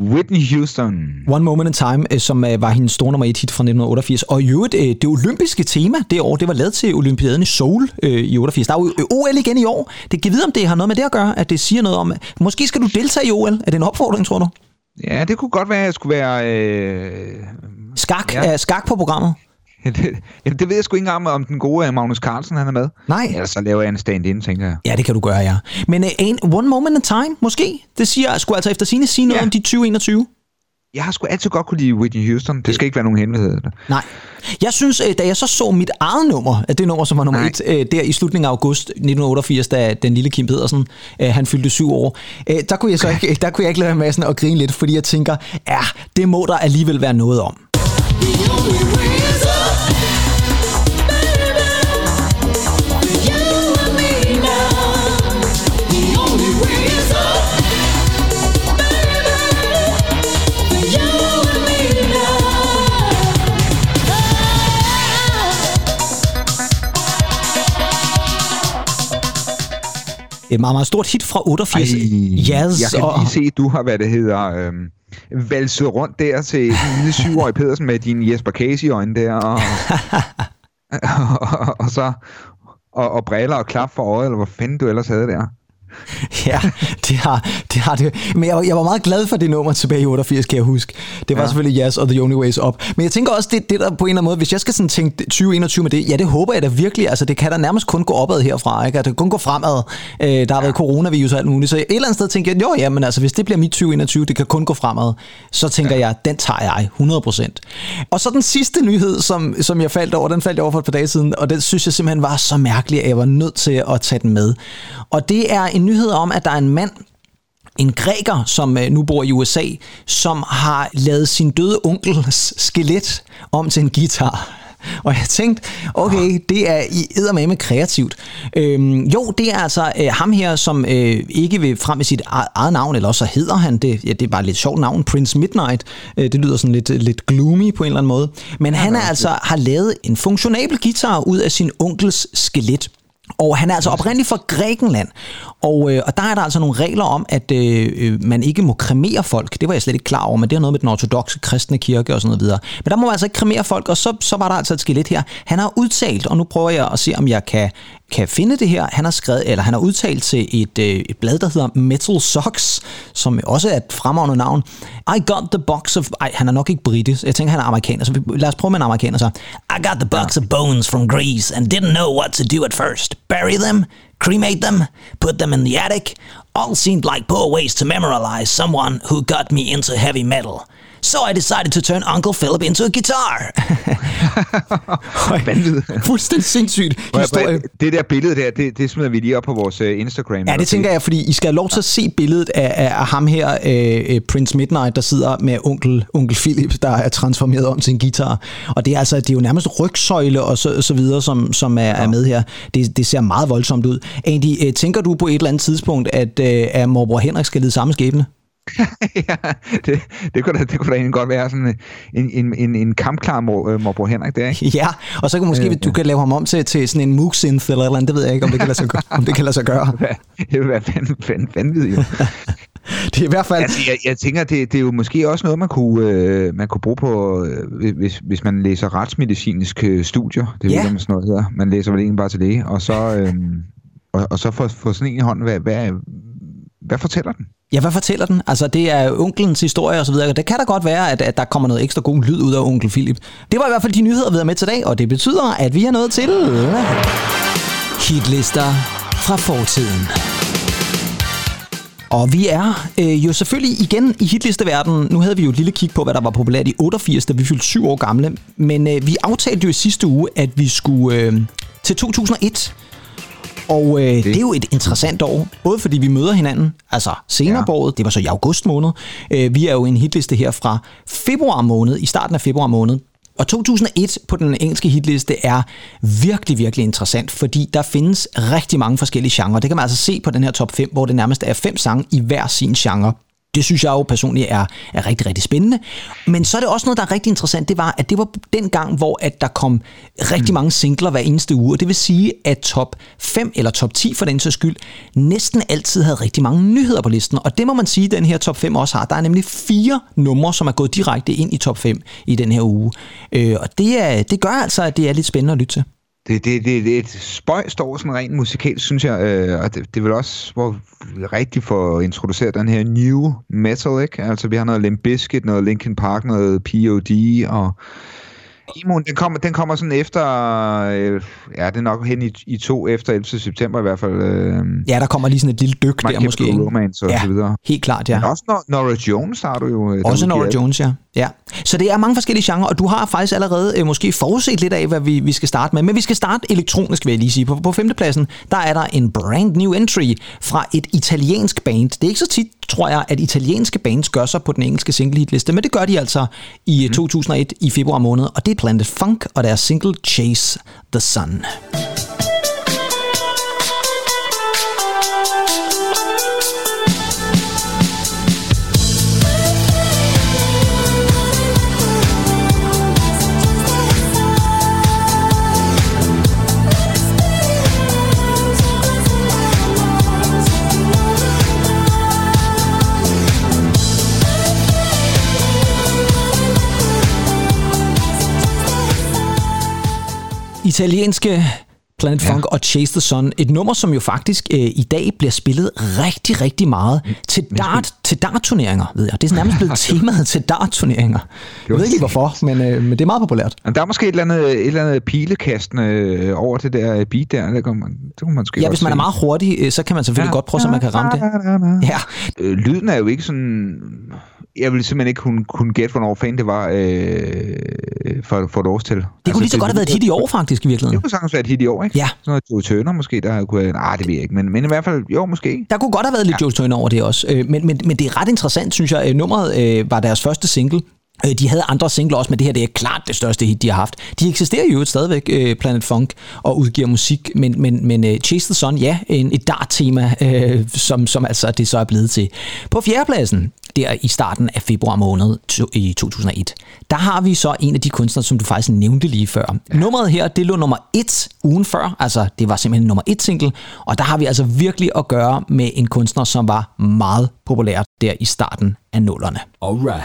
Whitney Houston. One Moment in Time, øh, som øh, var hendes store nummer et hit fra 1988. Og i øvrigt, øh, det olympiske tema det år, det var lavet til Olympiaden i Seoul øh, i 88. Der er jo OL igen i år. Det kan vide, om det har noget med det at gøre, at det siger noget om... Måske skal du deltage i OL. Er det en opfordring, tror du? Ja, det kunne godt være, at jeg skulle være... Øh... Skak, Ja. ja. skak på programmet. det, jamen, det ved jeg sgu ikke engang, om den gode Magnus Carlsen han er med. Nej. Ellers så laver jeg en stand-in, tænker jeg. Ja, det kan du gøre, ja. Men uh, en, One Moment in Time, måske? Det siger, skulle altså efter sine sige noget Ja. om de 2021? Jeg har sgu altid godt kunne lide Whitney Houston. Det skal ikke være nogen hemmelighed. Nej. Jeg synes, øh, da jeg så så mit eget nummer, at det nummer, som var nummer Nej. et, øh, der i slutningen af august 1988, da den lille Kim Pedersen, han fyldte syv år, der kunne jeg så ikke, der kunne jeg ikke lade være med sådan at grine lidt, fordi jeg tænker, ja, det må der alligevel være noget om. Et meget, meget stort hit fra 88. Jazz jeg kan og... lige se, du har, hvad det hedder, øhm, valset rundt der til en lille syvårig Pedersen med din Jesper Casey-øjne der, og, og, og, så og, og briller og klap for øjet, eller hvor fanden du ellers havde der. Ja, det har, det har det. Men jeg, var- jeg var meget glad for det nummer tilbage i 88, kan jeg huske. Det var ja. Ja. selvfølgelig Yes og The Only Ways Up. Men jeg tænker også, det, det der på en eller anden måde, hvis jeg skal sådan tænke 2021 med det, ja, det håber jeg da virkelig. Altså, det kan da nærmest kun gå opad herfra, ikke? At det kan kun gå fremad. Øh, der har været coronavirus og alt muligt. Så et eller andet sted tænker jeg, jo, ja, men altså, hvis det bliver mit 2021, det kan kun gå fremad, så tænker ja. jeg, den tager jeg 100%. Og så den sidste nyhed, som, som jeg faldt over, den faldt jeg over for et par dage siden, og den synes jeg simpelthen var så mærkelig, at jeg var nødt til at tage den med. Og det er en nyhed om, at der er en mand, en græker, som øh, nu bor i USA, som har lavet sin døde onkels skelet om til en guitar. Og jeg tænkte, okay, det er i eddermame kreativt. Øhm, jo, det er altså øh, ham her, som øh, ikke vil frem med sit eget, eget navn, eller også så hedder han det. Ja, det er bare et lidt sjovt navn, Prince Midnight. Øh, det lyder sådan lidt, lidt gloomy på en eller anden måde. Men han er altså har lavet en funktionabel guitar ud af sin onkels skelet. Og han er altså oprindeligt fra Grækenland. Og, øh, og der er der altså nogle regler om, at øh, øh, man ikke må kremere folk. Det var jeg slet ikke klar over, men det er noget med den ortodoxe kristne kirke og sådan noget videre. Men der må man altså ikke kremere folk, og så, så var der altså et skelet her. Han har udtalt, og nu prøver jeg at se, om jeg kan, kan finde det her. Han har skrevet, eller han har udtalt til et, øh, et blad, der hedder Metal Socks, som også er et fremragende navn. I got the box of... Ej, han er nok ikke britisk. Jeg tænker, han er amerikaner. Så vi, lad os prøve med en amerikaner så. I got the box of bones from Greece and didn't know what to do at first. Bury them, cremate them, put them in the attic. All seemed like poor ways to memorialize someone who got me into heavy metal. So I decided to turn Uncle Philip into a guitar. Vanvid. Fuldstændig sindssygt historie. Det der billede der, det, det smider vi lige op på vores øh, Instagram. Ja, det tænker jeg, fordi I skal have lov til at se billedet af, af ham her, øh, øh, Prince Midnight, der sidder med onkel, onkel Philip, der er transformeret om til en guitar. Og det er altså, det er jo nærmest rygsøjle og så, så videre, som, som er, er med her. Det, det ser meget voldsomt ud. Andy, øh, tænker du på et eller andet tidspunkt, at, øh, at morbror Henrik skal lide samme skæbne? ja, det, det, kunne da, det kunne da egentlig godt være sådan en, en, en, en kampklar mor, øh, morbror Henrik der, ikke? Ja, og så kan måske, øh, du kan lave ham om til, til sådan en moog synth eller eller andet, det ved jeg ikke, om det kan lade sig om det kan lade sig gøre. Det vil være vanvittigt. jo. det er i hvert fald... Altså, jeg, jeg tænker, det, det er jo måske også noget, man kunne, øh, man kunne bruge på, øh, hvis, hvis man læser retsmedicinske øh, studier. Det er Ja. jo sådan noget hedder. Man læser vel egentlig bare til det. Og så, øh, og, og så få, få sådan en i hånden, hvad, hvad, hvad fortæller den? Ja, hvad fortæller den? Altså, det er onkelens historie og så videre. Det kan da godt være, at, at der kommer noget ekstra god lyd ud af onkel Philip. Det var i hvert fald de nyheder, vi havde med til dag, og det betyder, at vi er nået til... Hitlister fra fortiden. Og vi er øh, jo selvfølgelig igen i hitlisteverdenen. Nu havde vi jo et lille kig på, hvad der var populært i 88, da vi fyldte syv år gamle. Men øh, vi aftalte jo i sidste uge, at vi skulle øh, til 2001. Og øh, det. det er jo et interessant år, både fordi vi møder hinanden, altså senere Ja. på året, det var så i august måned. Øh, vi er jo en hitliste her fra februar måned, i starten af februar måned. Og 2001 på den engelske hitliste er virkelig, virkelig interessant, fordi der findes rigtig mange forskellige genrer. Det kan man altså se på den her top 5, hvor det nærmest er fem sange i hver sin genre. Det synes jeg jo personligt er, er rigtig, rigtig spændende. Men så er det også noget, der er rigtig interessant. Det var, at det var den gang, hvor at der kom rigtig mange singler hver eneste uge. Og det vil sige, at top 5 eller top 10 for den sags skyld, næsten altid havde rigtig mange nyheder på listen. Og det må man sige, at den her top 5 også har. Der er nemlig fire numre, som er gået direkte ind i top 5 i den her uge. Øh, og det, er, det gør altså, at det er lidt spændende at lytte til. Det, det, det, det er et spøjst år, sådan rent musikalt, synes jeg. Øh, og det, det vil også, hvor rigtig får introduceret den her new metal, ikke? Altså, vi har noget Limp Bizkit, noget Linkin Park, noget P.O.D. og Emoen, den kommer, den kommer sådan efter, øh, ja, det er nok hen i, i to efter 11. september i hvert fald. Øh, Ja, der kommer lige sådan et lille dyk der måske. Ikke? Romance og ja, så videre. helt klart, ja. Men også Nor- Nora Jones har du jo. øh, Også Nora. Jones, ja. ja. Så det er mange forskellige genrer, og du har faktisk allerede øh, måske forudset lidt af, hvad vi, vi skal starte med. Men vi skal starte elektronisk, vil jeg lige sige. På, på femtepladsen, der er der en brand new entry fra et italiensk band. Det er ikke så tit, tror jeg, at italienske bands gør sig på den engelske single hitliste, men det gør de altså i mm. 2001 i februar måned, og det er Planet Funk og deres single Chase the Sun. Italienske Planet Funk og Chase the Sun. Et nummer, som jo faktisk øh, i dag bliver spillet rigtig, rigtig meget til dart, til dart-turneringer, ved jeg. Det er nærmest blevet temaet til dart-turneringer. Jeg ved ikke hvorfor, men, øh, men det er meget populært. Men der er måske et eller andet, et eller andet pilekastende øh, over det der beat der. Det kunne man, det kunne man måske Ja, hvis man er meget hurtig, øh, så kan man selvfølgelig godt prøve, så man kan ramme det. Ja, Øh, lyden er jo ikke sådan... Jeg ville simpelthen ikke kunne, kunne gætte, hvornår fanden det var øh, for, for et års til. det kunne lige så godt have været et hit i år, faktisk, i Det virkeligheden. kunne sagtens være et hit i år, ikke? Ja. Sådan noget Joe Turner måske, der kunne... Nej, det ved jeg ikke, men, men i hvert fald, jo, måske. Der kunne godt have været lidt Joe Turner over det også. Øh, Men, men, men det er ret interessant, synes jeg. Øh, Nummeret øh, var deres første single. Øh, De havde andre singler også, men det her det er klart det største hit, de har haft. De eksisterer jo stadigvæk, øh, Planet Funk, og udgiver musik, men, men, men uh, Chase the Sun, ja, en, et dart-tema, øh, som, som altså det så er blevet til. På fjerdepladsen, der i starten af februar måned to, i 2001, der har vi så en af de kunstnere, som du faktisk nævnte lige før. Ja. Nummeret her, det lå nummer et ugen før, altså det var simpelthen nummer et single, og der har vi altså virkelig at gøre med en kunstner, som var meget populær der i starten af nullerne. Alright,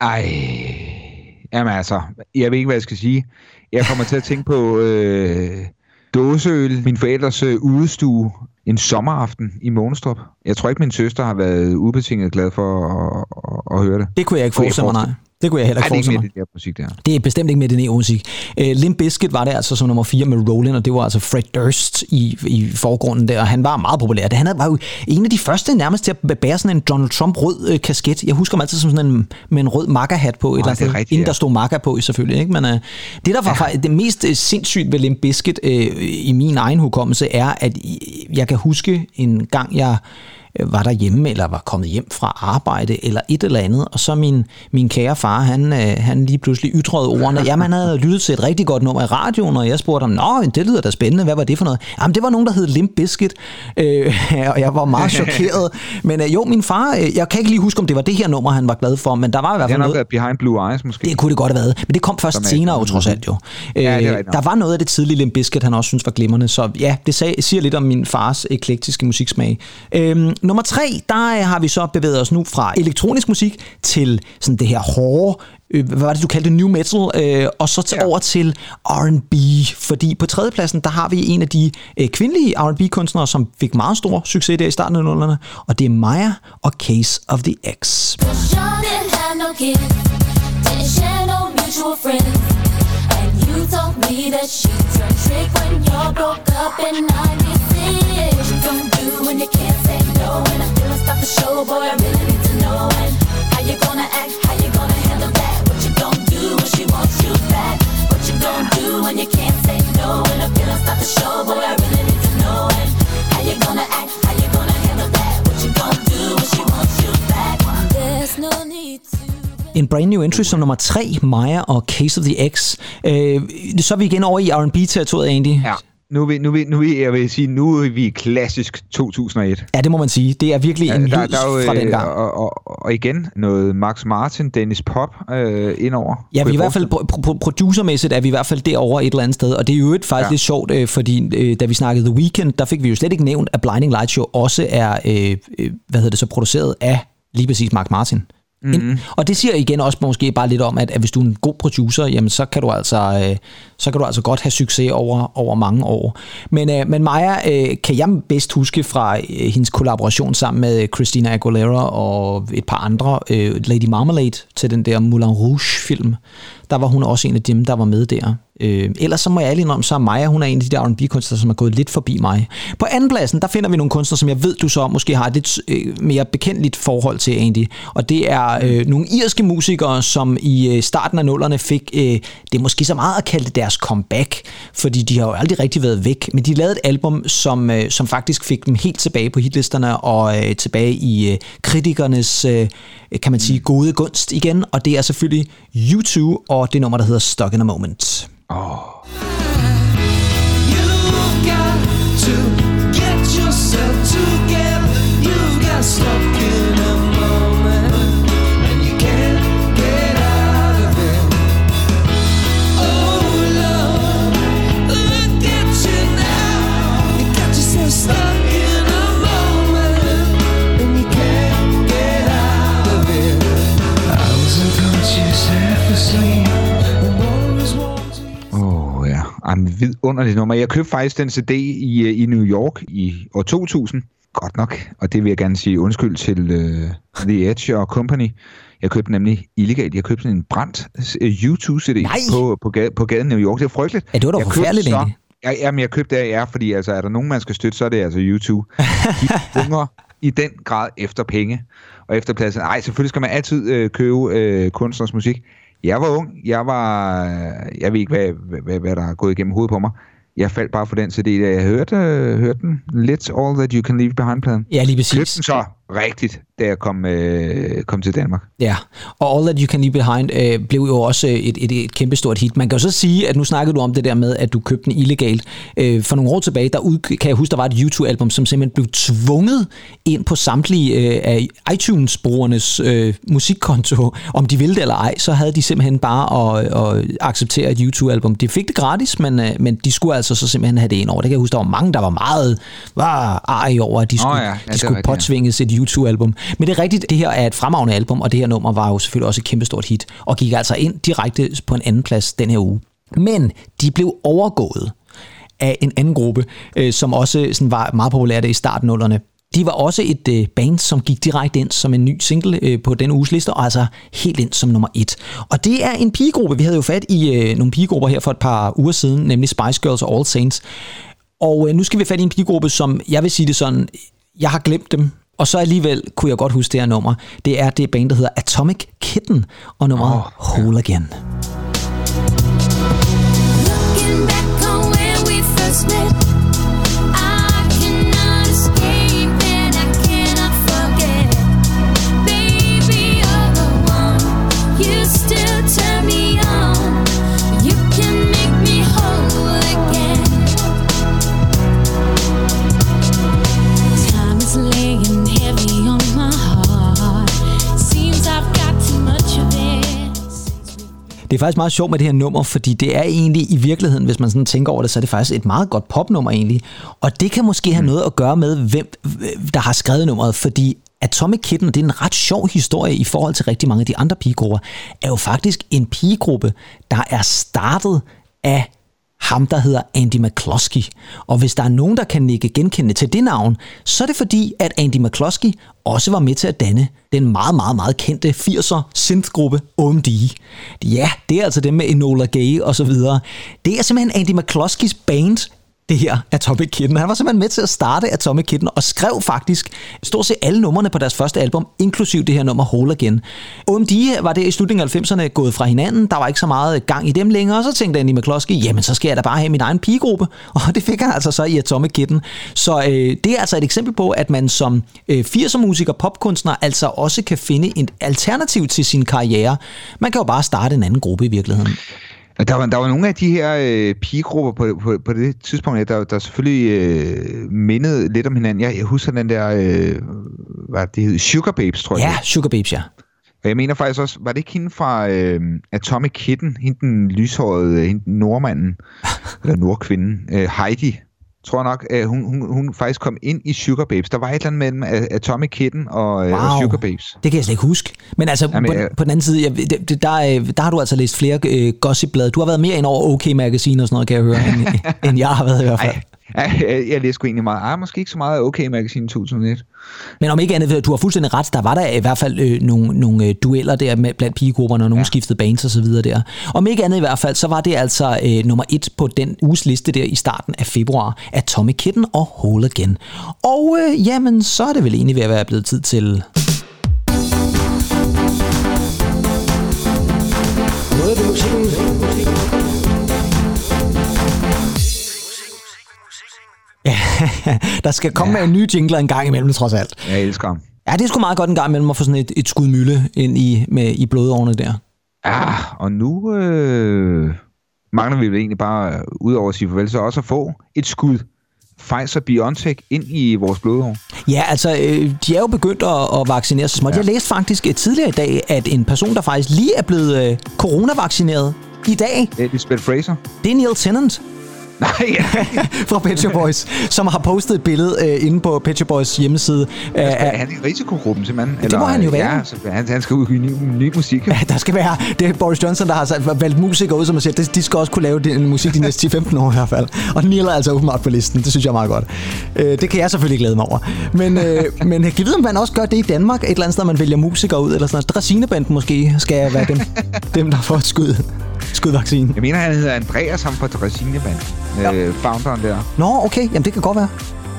Ej, Jamen altså, jeg ved ikke, hvad jeg skal sige. Jeg kommer til at tænke på øh, dåseøl, min forældres øh, udestue, en sommeraften i Månestrup. Jeg tror ikke, min søster har været ubetinget glad for at, at, at høre det. Det kunne jeg ikke forestille mig, nej. Det kunne jeg heller Nej, ikke det er ikke forestille mig. det der musik der. Det er bestemt ikke med det musik. Uh, Limp Bizkit var det altså som nummer 4 med Rollin', og det var altså Fred Durst i, i forgrunden der, og han var meget populær. Han var jo en af de første nærmest til at bære sådan en Donald Trump rød øh, kasket. Jeg husker ham altid som sådan en, med en rød makkerhat på, et eller andet det er inden ja. der stod makker på selvfølgelig. Ikke? Men uh, det, der var faktisk det mest øh, sindssygt ved Limp Bizkit øh, i min egen hukommelse, er, at jeg kan huske en gang, jeg var derhjemme, eller var kommet hjem fra arbejde, eller et eller andet, og så min, min kære far, han, øh, han lige pludselig ytrede ordene, jamen han havde lyttet til et rigtig godt nummer i radioen, og jeg spurgte ham, nå, det lyder da spændende, hvad var det for noget? Jamen det var nogen, der hed Limp Bizkit, øh, og jeg var meget chokeret, men øh, jo, min far, øh, jeg kan ikke lige huske, om det var det her nummer, han var glad for, men der var i hvert Det fald har nok noget... været Behind Blue Eyes, måske. Det kunne det godt have været, men det kom først Som er- senere jo trods alt jo. Ja, det Øh, nok. der var noget af det tidlige Limp Bizkit, han også synes var glimrende, så ja, det sag, siger lidt om min fars eklektiske musiksmag. Øhm, nummer tre, der øh, har vi så bevæget os nu fra elektronisk musik til sådan det her hårde, øh, hvad var det, du kaldte det, new metal, øh, og så til, Ja. over til R&B, fordi på tredjepladsen, der har vi en af de øh, kvindelige R&B-kunstnere, som fik meget stor succes der i starten af nullerne, og det er Maya og Case of the X. Sean didn't have no kids, didn't share no mutual friends. And you told me that she turned trick when y'all broke up in 96. What you gonna do when you can't say no? And I feel stop the show, boy, I really need to know. And how you gonna act, how you gonna handle that? What you gonna do when she wants you back? What you gonna do when you can't say no? And I feel stop the show, boy, I really need to know. And how you gonna act, how you gonna handle that? What you gonna do when she wants you back? There's no need to. En brand new entry som nummer 3, Maya og Case of the X. Øh, så er vi igen over i R&B-territoriet, Andy. Ja. Nu er vi, nu vi, nu vi, jeg vil sige, nu er vi klassisk 2001. Ja, det må man sige. Det er virkelig en lyd der, der er jo, fra den øh, gang. Og, og, og igen noget Max Martin, Dennis Pop øh, indover. Ja, vi i hvert fald pro- pro- producermæssigt er vi i hvert fald derovre et eller andet sted, og det er jo et faktisk ja. Ja. lidt sjovt, øh, fordi øh, da vi snakkede The Weeknd, der fik vi jo slet ikke nævnt, at Blinding Light Show også er, øh, øh, hvad hedder det så, produceret af lige præcis Mark Martin. Mm-hmm. Og det siger igen også måske bare lidt om, at, at hvis du er en god producer, jamen så kan du altså, øh, så kan du altså godt have succes over, over mange år. Men, øh, men Maja øh, kan jeg bedst huske fra øh, hendes kollaboration sammen med Christina Aguilera og et par andre, øh, Lady Marmalade til den der Moulin Rouge-film. Der var hun også en af dem, der var med der. Øh, ellers så må jeg ærlig indrømme, så er Maja, hun er en af de der R&B-kunstnere, som er gået lidt forbi mig. På anden pladsen, der finder vi nogle kunstnere, som jeg ved, du så måske har et lidt øh, mere bekendeligt forhold til, Andy. Og det er øh, nogle irske musikere, som i øh, starten af nullerne fik, øh, det er måske så meget at kalde det deres comeback, fordi de har jo aldrig rigtig været væk, men de lavede et album, som, øh, som faktisk fik dem helt tilbage på hitlisterne og øh, tilbage i øh, kritikernes, øh, kan man sige, gode gunst igen, og det er selvfølgelig U2 og det nummer, der hedder Stuck in a Moment. You've got to get yourself together. You've got stuck Jamen, vidunderligt nummer. Jeg købte faktisk den CD i, øh, i New York i år 2000. Godt nok. Og det vil jeg gerne sige undskyld til uh, The Edge og Company. Jeg købte nemlig illegalt. Jeg købte sådan en brændt U2-CD Nej! på, på, gade, på gaden i New York. Det er frygteligt. Ja, det var da forfærdeligt, så- egentlig. Ja, jamen, jeg købte det af jer, fordi altså, er der nogen, man skal støtte, så er det altså U2. De hunger i den grad efter penge og efter pladsen. Nej, selvfølgelig skal man altid øh, købe øh, kunstners musik. Jeg var ung. Jeg var... Jeg ved ikke, hvad, hvad, hvad der er gået igennem hovedet på mig. Jeg faldt bare for den CD, da jeg hørte, øh, hørte den. Let's All That You Can Leave Behind-pladen. Ja, lige præcis. den så rigtigt, da jeg kom, øh, kom til Danmark. Ja, og All That You Can Leave Behind øh, blev jo også et, et, et kæmpestort hit. Man kan jo så sige, at nu snakkede du om det der med, at du købte den illegalt. Øh, for nogle år tilbage, der ud, kan jeg huske, der var et YouTube-album, som simpelthen blev tvunget ind på samtlige øh, af iTunes-brugernes øh, musikkonto. Om de ville det eller ej, så havde de simpelthen bare at, at acceptere et YouTube-album. De fik det gratis, men, øh, men de skulle altså så simpelthen have det ind over. Det kan jeg huske, der var mange, der var meget var arg over, at de skulle, ja. Ja, de skulle påtvinges et U2-album. Men det er rigtigt, det her er et fremragende album, og det her nummer var jo selvfølgelig også et kæmpestort hit, og gik altså ind direkte på en anden plads den her uge. Men de blev overgået af en anden gruppe, øh, som også sådan var meget populære i starten nullerne. De var også et øh, band, som gik direkte ind som en ny single øh, på den uges liste, og altså helt ind som nummer et. Og det er en pigegruppe. Vi havde jo fat i øh, nogle pigegrupper her for et par uger siden, nemlig Spice Girls og All Saints. Og øh, nu skal vi have fat i en pigegruppe, som jeg vil sige det sådan, jeg har glemt dem, og så alligevel kunne jeg godt huske det her nummer. Det er det band, der hedder Atomic Kitten, og nummeret oh, Whole Again. Looking back on when we first met, Det er faktisk meget sjovt med det her nummer, fordi det er egentlig i virkeligheden, hvis man sådan tænker over det, så er det faktisk et meget godt popnummer egentlig. Og det kan måske have noget at gøre med, hvem der har skrevet nummeret, fordi Atomic Kitten, og det er en ret sjov historie i forhold til rigtig mange af de andre pigegrupper, er jo faktisk en pigegruppe, der er startet af ham, der hedder Andy McCloskey. Og hvis der er nogen, der kan nikke genkendende til det navn, så er det fordi, at Andy McCloskey også var med til at danne den meget, meget, meget kendte 80'er synthgruppe OMD. Ja, det er altså dem med Enola Gay og så videre. Det er simpelthen Andy McCloskeys band, det her Atomic Kitten. Han var simpelthen med til at starte Atomic Kitten og skrev faktisk stort set alle numrene på deres første album, inklusiv det her nummer Hole Again. OMD var det i slutningen af 90'erne gået fra hinanden, der var ikke så meget gang i dem længere, og så tænkte Andy McCloskey, jamen så skal jeg da bare have min egen pigegruppe, og det fik han altså så i Atomic Kitten. Så øh, det er altså et eksempel på, at man som øh, 80'er musiker, popkunstner, altså også kan finde et alternativ til sin karriere. Man kan jo bare starte en anden gruppe i virkeligheden. Der var, der var nogle af de her øh, pigegrupper på, på, på det tidspunkt, ja, der, der selvfølgelig øh, mindede lidt om hinanden. Jeg, jeg husker den der, øh, hvad det hed, Sugar Babes, tror jeg. Ja, Sugar Babes, ja. Og jeg mener faktisk også, var det ikke hende fra øh, Atomic Kitten, hende den lyshårede, hende den nordmanden, eller nordkvinden, øh, Heidi, tror nok, øh, hun, hun, hun faktisk kom ind i Sugar Babes. Der var et eller andet mellem Atomic Kitten og, øh, og Sugar Babes. Det kan jeg slet ikke huske. Men altså, Jamen, på, jeg- på den anden side, jeg, det, det- der, øh, der har du altså læst flere øh, gossipblade. Du har været mere ind over OK Magazine og sådan noget, kan jeg høre, end, end jeg har været i hvert fald. Ej, ej, jeg, jeg læste egentlig meget. Ej, måske ikke så meget af OK Magazine 2001. Men om ikke andet, du har fuldstændig ret, der var der i hvert fald øh, nogle, nogle øh, dueller der med, blandt pigegrupperne, og nogle ja. skiftede bands og så videre der. Om ikke andet i hvert fald, så var det altså øh, nummer et på den uges liste der i starten af februar, Atomic Kitten og Whole Again. Og øh, jamen, så er det vel egentlig ved at være blevet tid til... der skal komme ja. en ny jingler en gang imellem, trods alt. Jeg elsker ham. Ja, det er sgu meget godt en gang imellem at få sådan et, et skud mylde ind i, med, i blodårene der. Ja, og nu øh, mangler vi vel egentlig bare, øh, udover at sige farvel, så også at få et skud Pfizer-BioNTech ind i vores blodår. Ja, altså, øh, de er jo begyndt at, at vaccinere sig småt. Ja. Jeg læste faktisk øh, tidligere i dag, at en person, der faktisk lige er blevet øh, coronavaccineret i dag, Lisbeth Fraser. det er Neil Tennant Nej, fra Pet Shop Boys, som har postet et billede øh, inde på Pet Shop Boys hjemmeside. Øh, Er han i risikogruppen simpelthen? Det må han jo være. Ja, han, han skal udgive ny, ny musik. Ja, der skal være, det er Boris Johnson, der har valgt musikere ud, som man siger, de, de skal også kunne lave den musik de næste 10-15 år i hvert fald. Og Neil er altså åbenbart på listen, det synes jeg er meget godt. Øh, det kan jeg selvfølgelig glæde mig over. Men, øh, men kan vide, om man også gør det i Danmark, et eller andet sted, man vælger musikere ud, eller sådan noget. Drasinebanden måske skal være dem, dem der får et skud, skudvaccine. Jeg mener, han hedder Andreas, ham fra Dresineband. Ja. Øh, founderen der. Nå, okay, jamen det kan godt være.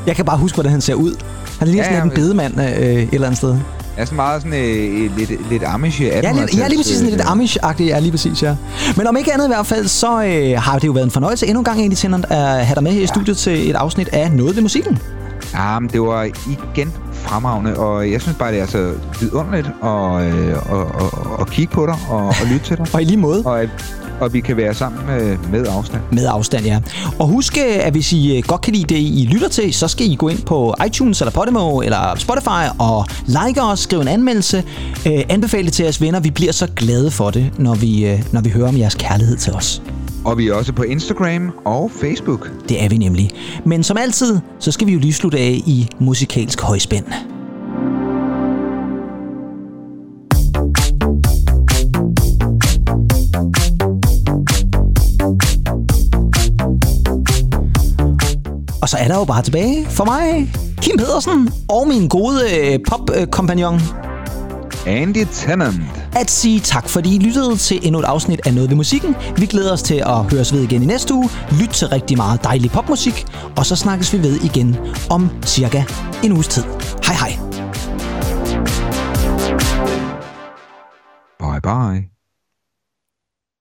Jeg kan bare huske, hvordan han ser ud. Han ligner Ja, sådan ja, en bedemand øh, et eller andet sted. Er sådan meget sådan øh, lidt, lidt amish Ja, lidt, ja, lige præcis sådan lidt Amish-agtigt, ja, lige præcis, ja. Men om ikke andet i hvert fald, så øh, har det jo været en fornøjelse endnu en gang egentlig, Tennant, at have dig med her i studiet til et afsnit af Noget ved musikken. Ja, men det var igen fremragende, og jeg synes bare, det er så vidunderligt at, øh, og, og, og kigge på dig og, og lytte til dig. Og i lige måde, og, at, og vi kan være sammen med, med afstand. med afstand, ja. Og husk, øh, at hvis I øh, godt kan lide det, I lytter til, så skal I gå ind på iTunes eller Podimo eller Spotify og like os, skrive en anmeldelse, øh, anbefale det til jeres venner. Vi bliver så glade for det, når vi, øh, når vi hører om jeres kærlighed til os. Og vi er også på Instagram og Facebook. Det er vi nemlig. Men som altid, så skal vi jo lige slutte af i musikalsk højspænd. Så er der jo bare tilbage for mig, Kim Pedersen og min gode øh, pop-kompagnon, Andy Tennant. at sige tak, fordi I lyttede til endnu et afsnit af Noget ved Musikken. Vi glæder os til at høres ved igen i næste uge. Lyt til rigtig meget dejlig popmusik, og så snakkes vi ved igen om cirka en uges tid. Hej hej. Bye bye.